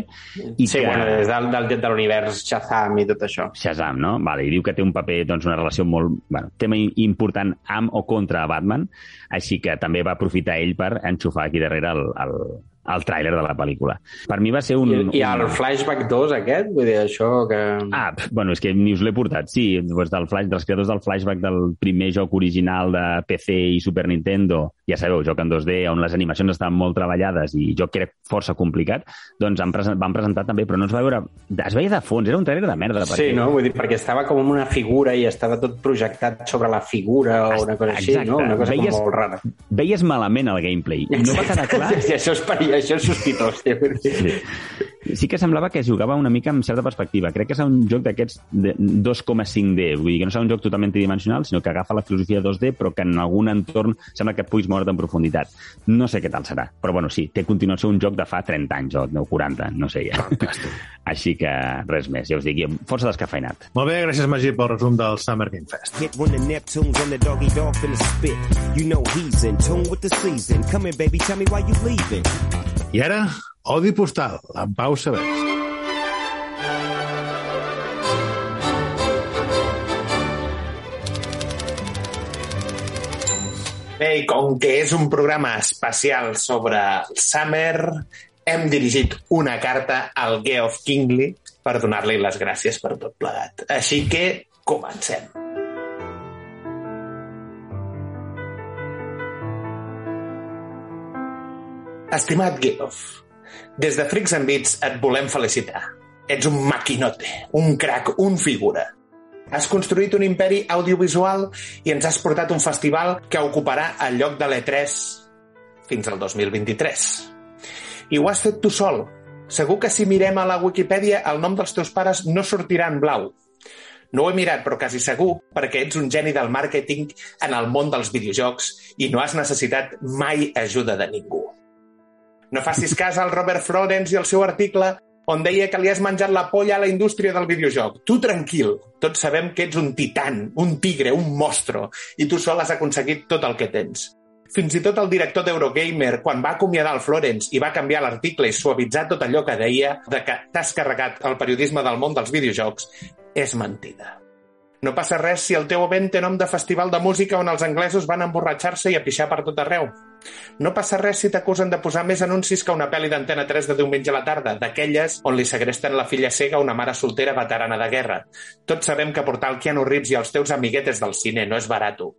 i Sí, que... bueno, des del, del, de l'univers Shazam i tot això. Shazam, no? Vale, i diu que té un paper, doncs, una relació molt... Bueno, tema important amb o contra Batman, així que també va aprofitar ell per enxufar aquí darrere el, el, el tràiler de la pel·lícula. Per mi va ser un... I, I el un... Flashback 2 aquest, vull dir, això que... Ah, bueno, és que ni us l'he portat. Sí, doncs del flash, dels creadors del flashback del primer joc original de PC i Super Nintendo, ja sabeu, joc en 2D, on les animacions estaven molt treballades i joc que era força complicat, doncs han present, van presentar també, però no es va veure... Es veia de fons, era un trailer de merda. Sí, no? Vull dir, perquè estava com una figura i estava tot projectat sobre la figura o una cosa així, Exacte. no? Una cosa Veies- molt rara. Veies malament el gameplay. I no va quedar clar... I això és, peri- això és sospitós. Sí. sí que semblava que jugava una mica amb certa perspectiva. Crec que és un joc d'aquests de 2,5D, vull dir que no és un joc totalment tridimensional, sinó que agafa la filosofia 2D, però que en algun entorn sembla que et puguis moure't en profunditat. No sé què tal serà, però bueno, sí, té continuació un joc de fa 30 anys o no, 40, no sé ja. Així que res més, ja us dic, força descafeinat. Molt bé, gràcies, Magí, pel resum del Summer Game Fest. Hit when the Neptunes and the doggy dog finna spit. You know he's in tune with the season. Come here, baby, tell me why you leaving. I ara, Odi Postal, amb Pau Sabers. Bé, i com que és un programa especial sobre el Summer, hem dirigit una carta al Geoff Kingley per donar-li les gràcies per tot plegat. Així que comencem. Estimat Geoff, des de Freaks and Beats et volem felicitar. Ets un maquinote, un crac, un figura. Has construït un imperi audiovisual i ens has portat un festival que ocuparà el lloc de l'E3 fins al 2023. I ho has fet tu sol. Segur que si mirem a la Wikipedia el nom dels teus pares no sortirà en blau. No ho he mirat, però quasi segur, perquè ets un geni del màrqueting en el món dels videojocs i no has necessitat mai ajuda de ningú. No facis cas al Robert Florence i el seu article on deia que li has menjat la polla a la indústria del videojoc. Tu tranquil, tots sabem que ets un titan, un tigre, un mostro, i tu sol has aconseguit tot el que tens. Fins i tot el director d'Eurogamer, quan va acomiadar el Florence i va canviar l'article i suavitzar tot allò que deia de que t'has carregat el periodisme del món dels videojocs, és mentida. No passa res si el teu event té nom de festival de música on els anglesos van emborratxar-se i a pixar per tot arreu. No passa res si t'acusen de posar més anuncis que una pel·li d'Antena 3 de diumenge a la tarda, d'aquelles on li segresten la filla cega una mare soltera veterana de guerra. Tots sabem que portar el Keanu Reeves i els teus amiguetes del cine no és barato.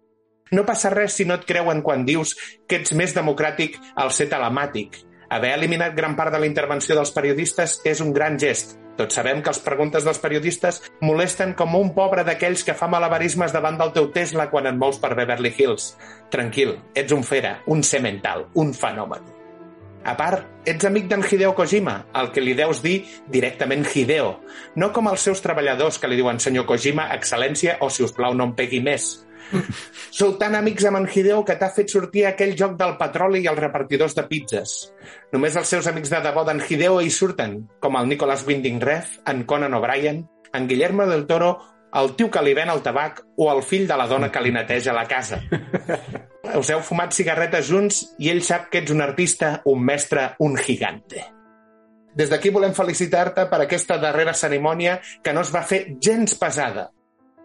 No passa res si no et creuen quan dius que ets més democràtic al ser telemàtic. Haver eliminat gran part de la intervenció dels periodistes és un gran gest. Tots sabem que les preguntes dels periodistes molesten com un pobre d'aquells que fa malabarismes davant del teu Tesla quan et mous per Beverly Hills. Tranquil, ets un fera, un semental, un fenomen. A part, ets amic d'en Hideo Kojima, el que li deus dir directament Hideo, no com els seus treballadors que li diuen senyor Kojima, excel·lència o si us plau no em pegui més. Sou tan amics amb en Hideo que t'ha fet sortir aquell joc del petroli i els repartidors de pizzas. Només els seus amics de debò d'en Hideo hi surten, com el Nicholas Winding Refn, en Conan O'Brien, en Guillermo del Toro, el tio que li ven el tabac o el fill de la dona que li neteja la casa. Us heu fumat cigarretes junts i ell sap que ets un artista, un mestre, un gigante. Des d'aquí volem felicitar-te per aquesta darrera cerimònia que no es va fer gens pesada.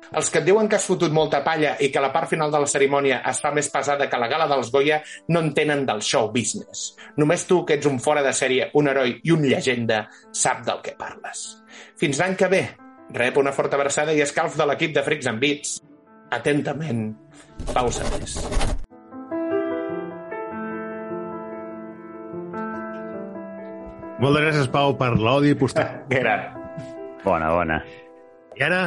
Els que et diuen que has fotut molta palla i que la part final de la cerimònia es fa més pesada que la gala dels Goya no entenen del show business. Només tu, que ets un fora de sèrie, un heroi i un llegenda, sap del que parles. Fins l'any que ve, rep una forta abraçada i escalf de l'equip de Freaks and Beats. Atentament, Pau Sanés. Moltes gràcies, Pau, per l'odi postal. Gran. Bona, bona. I ara,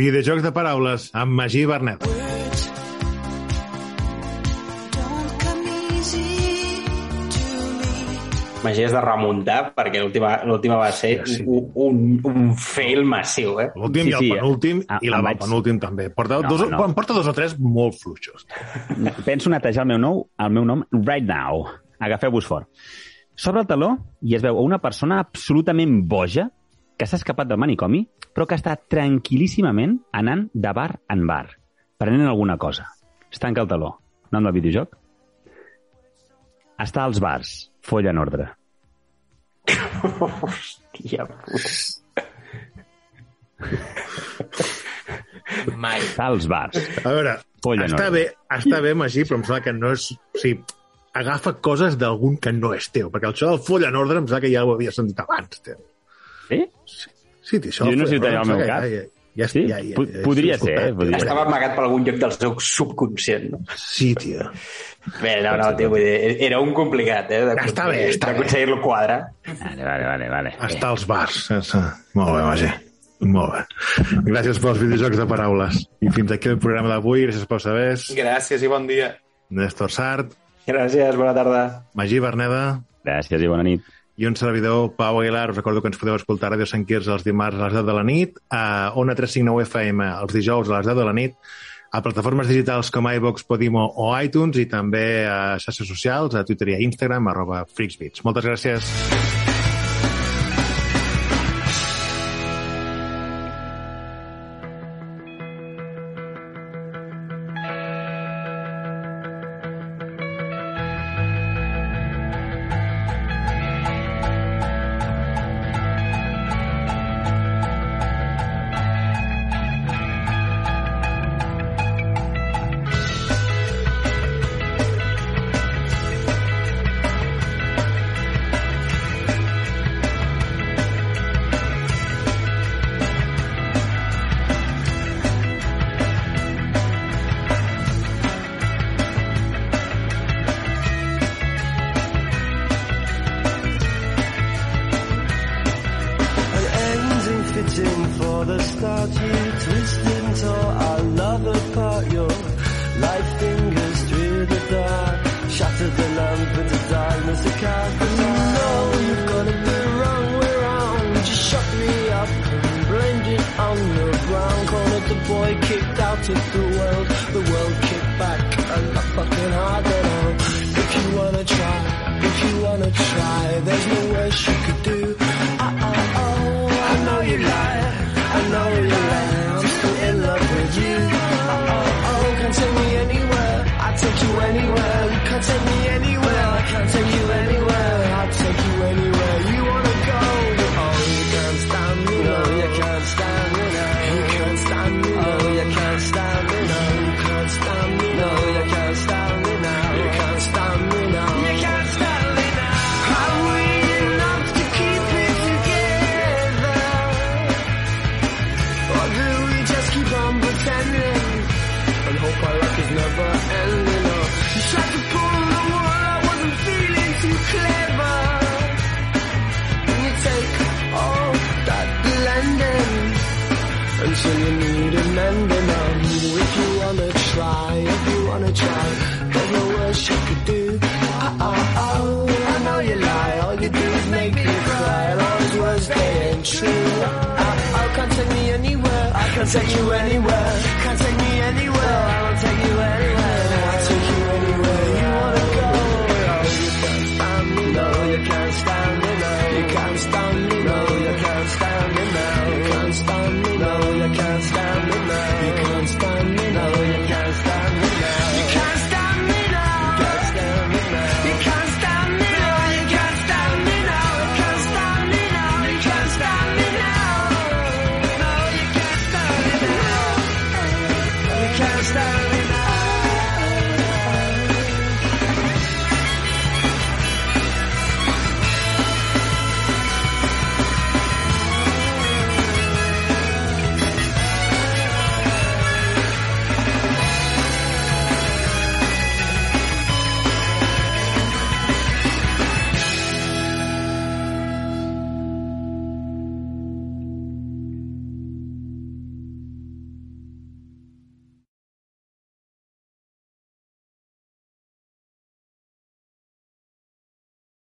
videojocs de paraules amb Magí Bernet. Magí és de remuntar, perquè l'última l'última va ser Sí, sí. un, un, un fail massiu, eh? L'últim Sí, i el sí, penúltim, eh? i la vaig- penúltim també. Porta, No, dos, no. Em porta dos o tres molt fluixos. Penso netejar el meu, nou, el meu nom right now. Agafeu-vos fort. S'obre el taló i es veu una persona absolutament boja que s'ha escapat del manicomi, però que està tranquil·líssimament anant de bar en bar, prenent alguna cosa. Es tanca el taló. Nom del videojoc? Està als bars. Folla en ordre. Hòstia puta. Mai. Està als bars. A veure, Folla està bé, està bé, Magí, però em sembla que no és... O sigui, agafa coses d'algun que no és teu, perquè això del foll en ordre em sembla que ja ho havia sentit abans, tio. Sí? Sí, tio, això Jo no sé tallar el ordre, meu cap. Ja, ja, Sí? ja, ja, ja, podria ja, ser, eh? Podria. Estava amagat per algun lloc del seu subconscient, no? Sí, tio. Bé, no, no, tio, vull dir, era un complicat, eh? de- Està bé, està bé. D'aconseguir-lo quadre. Vale, vale, vale. vale. Està als bars. sense- Molt bé, Magí. Molt bé. Gràcies pels videojocs de paraules. I fins aquí el programa d'avui. Gràcies pels sabers. Gràcies i bon dia. Néstor Sart, Gràcies, bona tarda. Magí Berneda Gràcies i bona nit. I un servidor, Pau Aguilar. Us recordo que ens podeu escoltar a Ràdio Sant Quirze els dimarts a les 10 de la nit, a Ona 359 FM els dijous a les 10 de la nit, a plataformes digitals com iVox, Podimo o iTunes i també a xarxes socials, a Twitter i a Instagram, arroba freaksbeats. Moltes gràcies.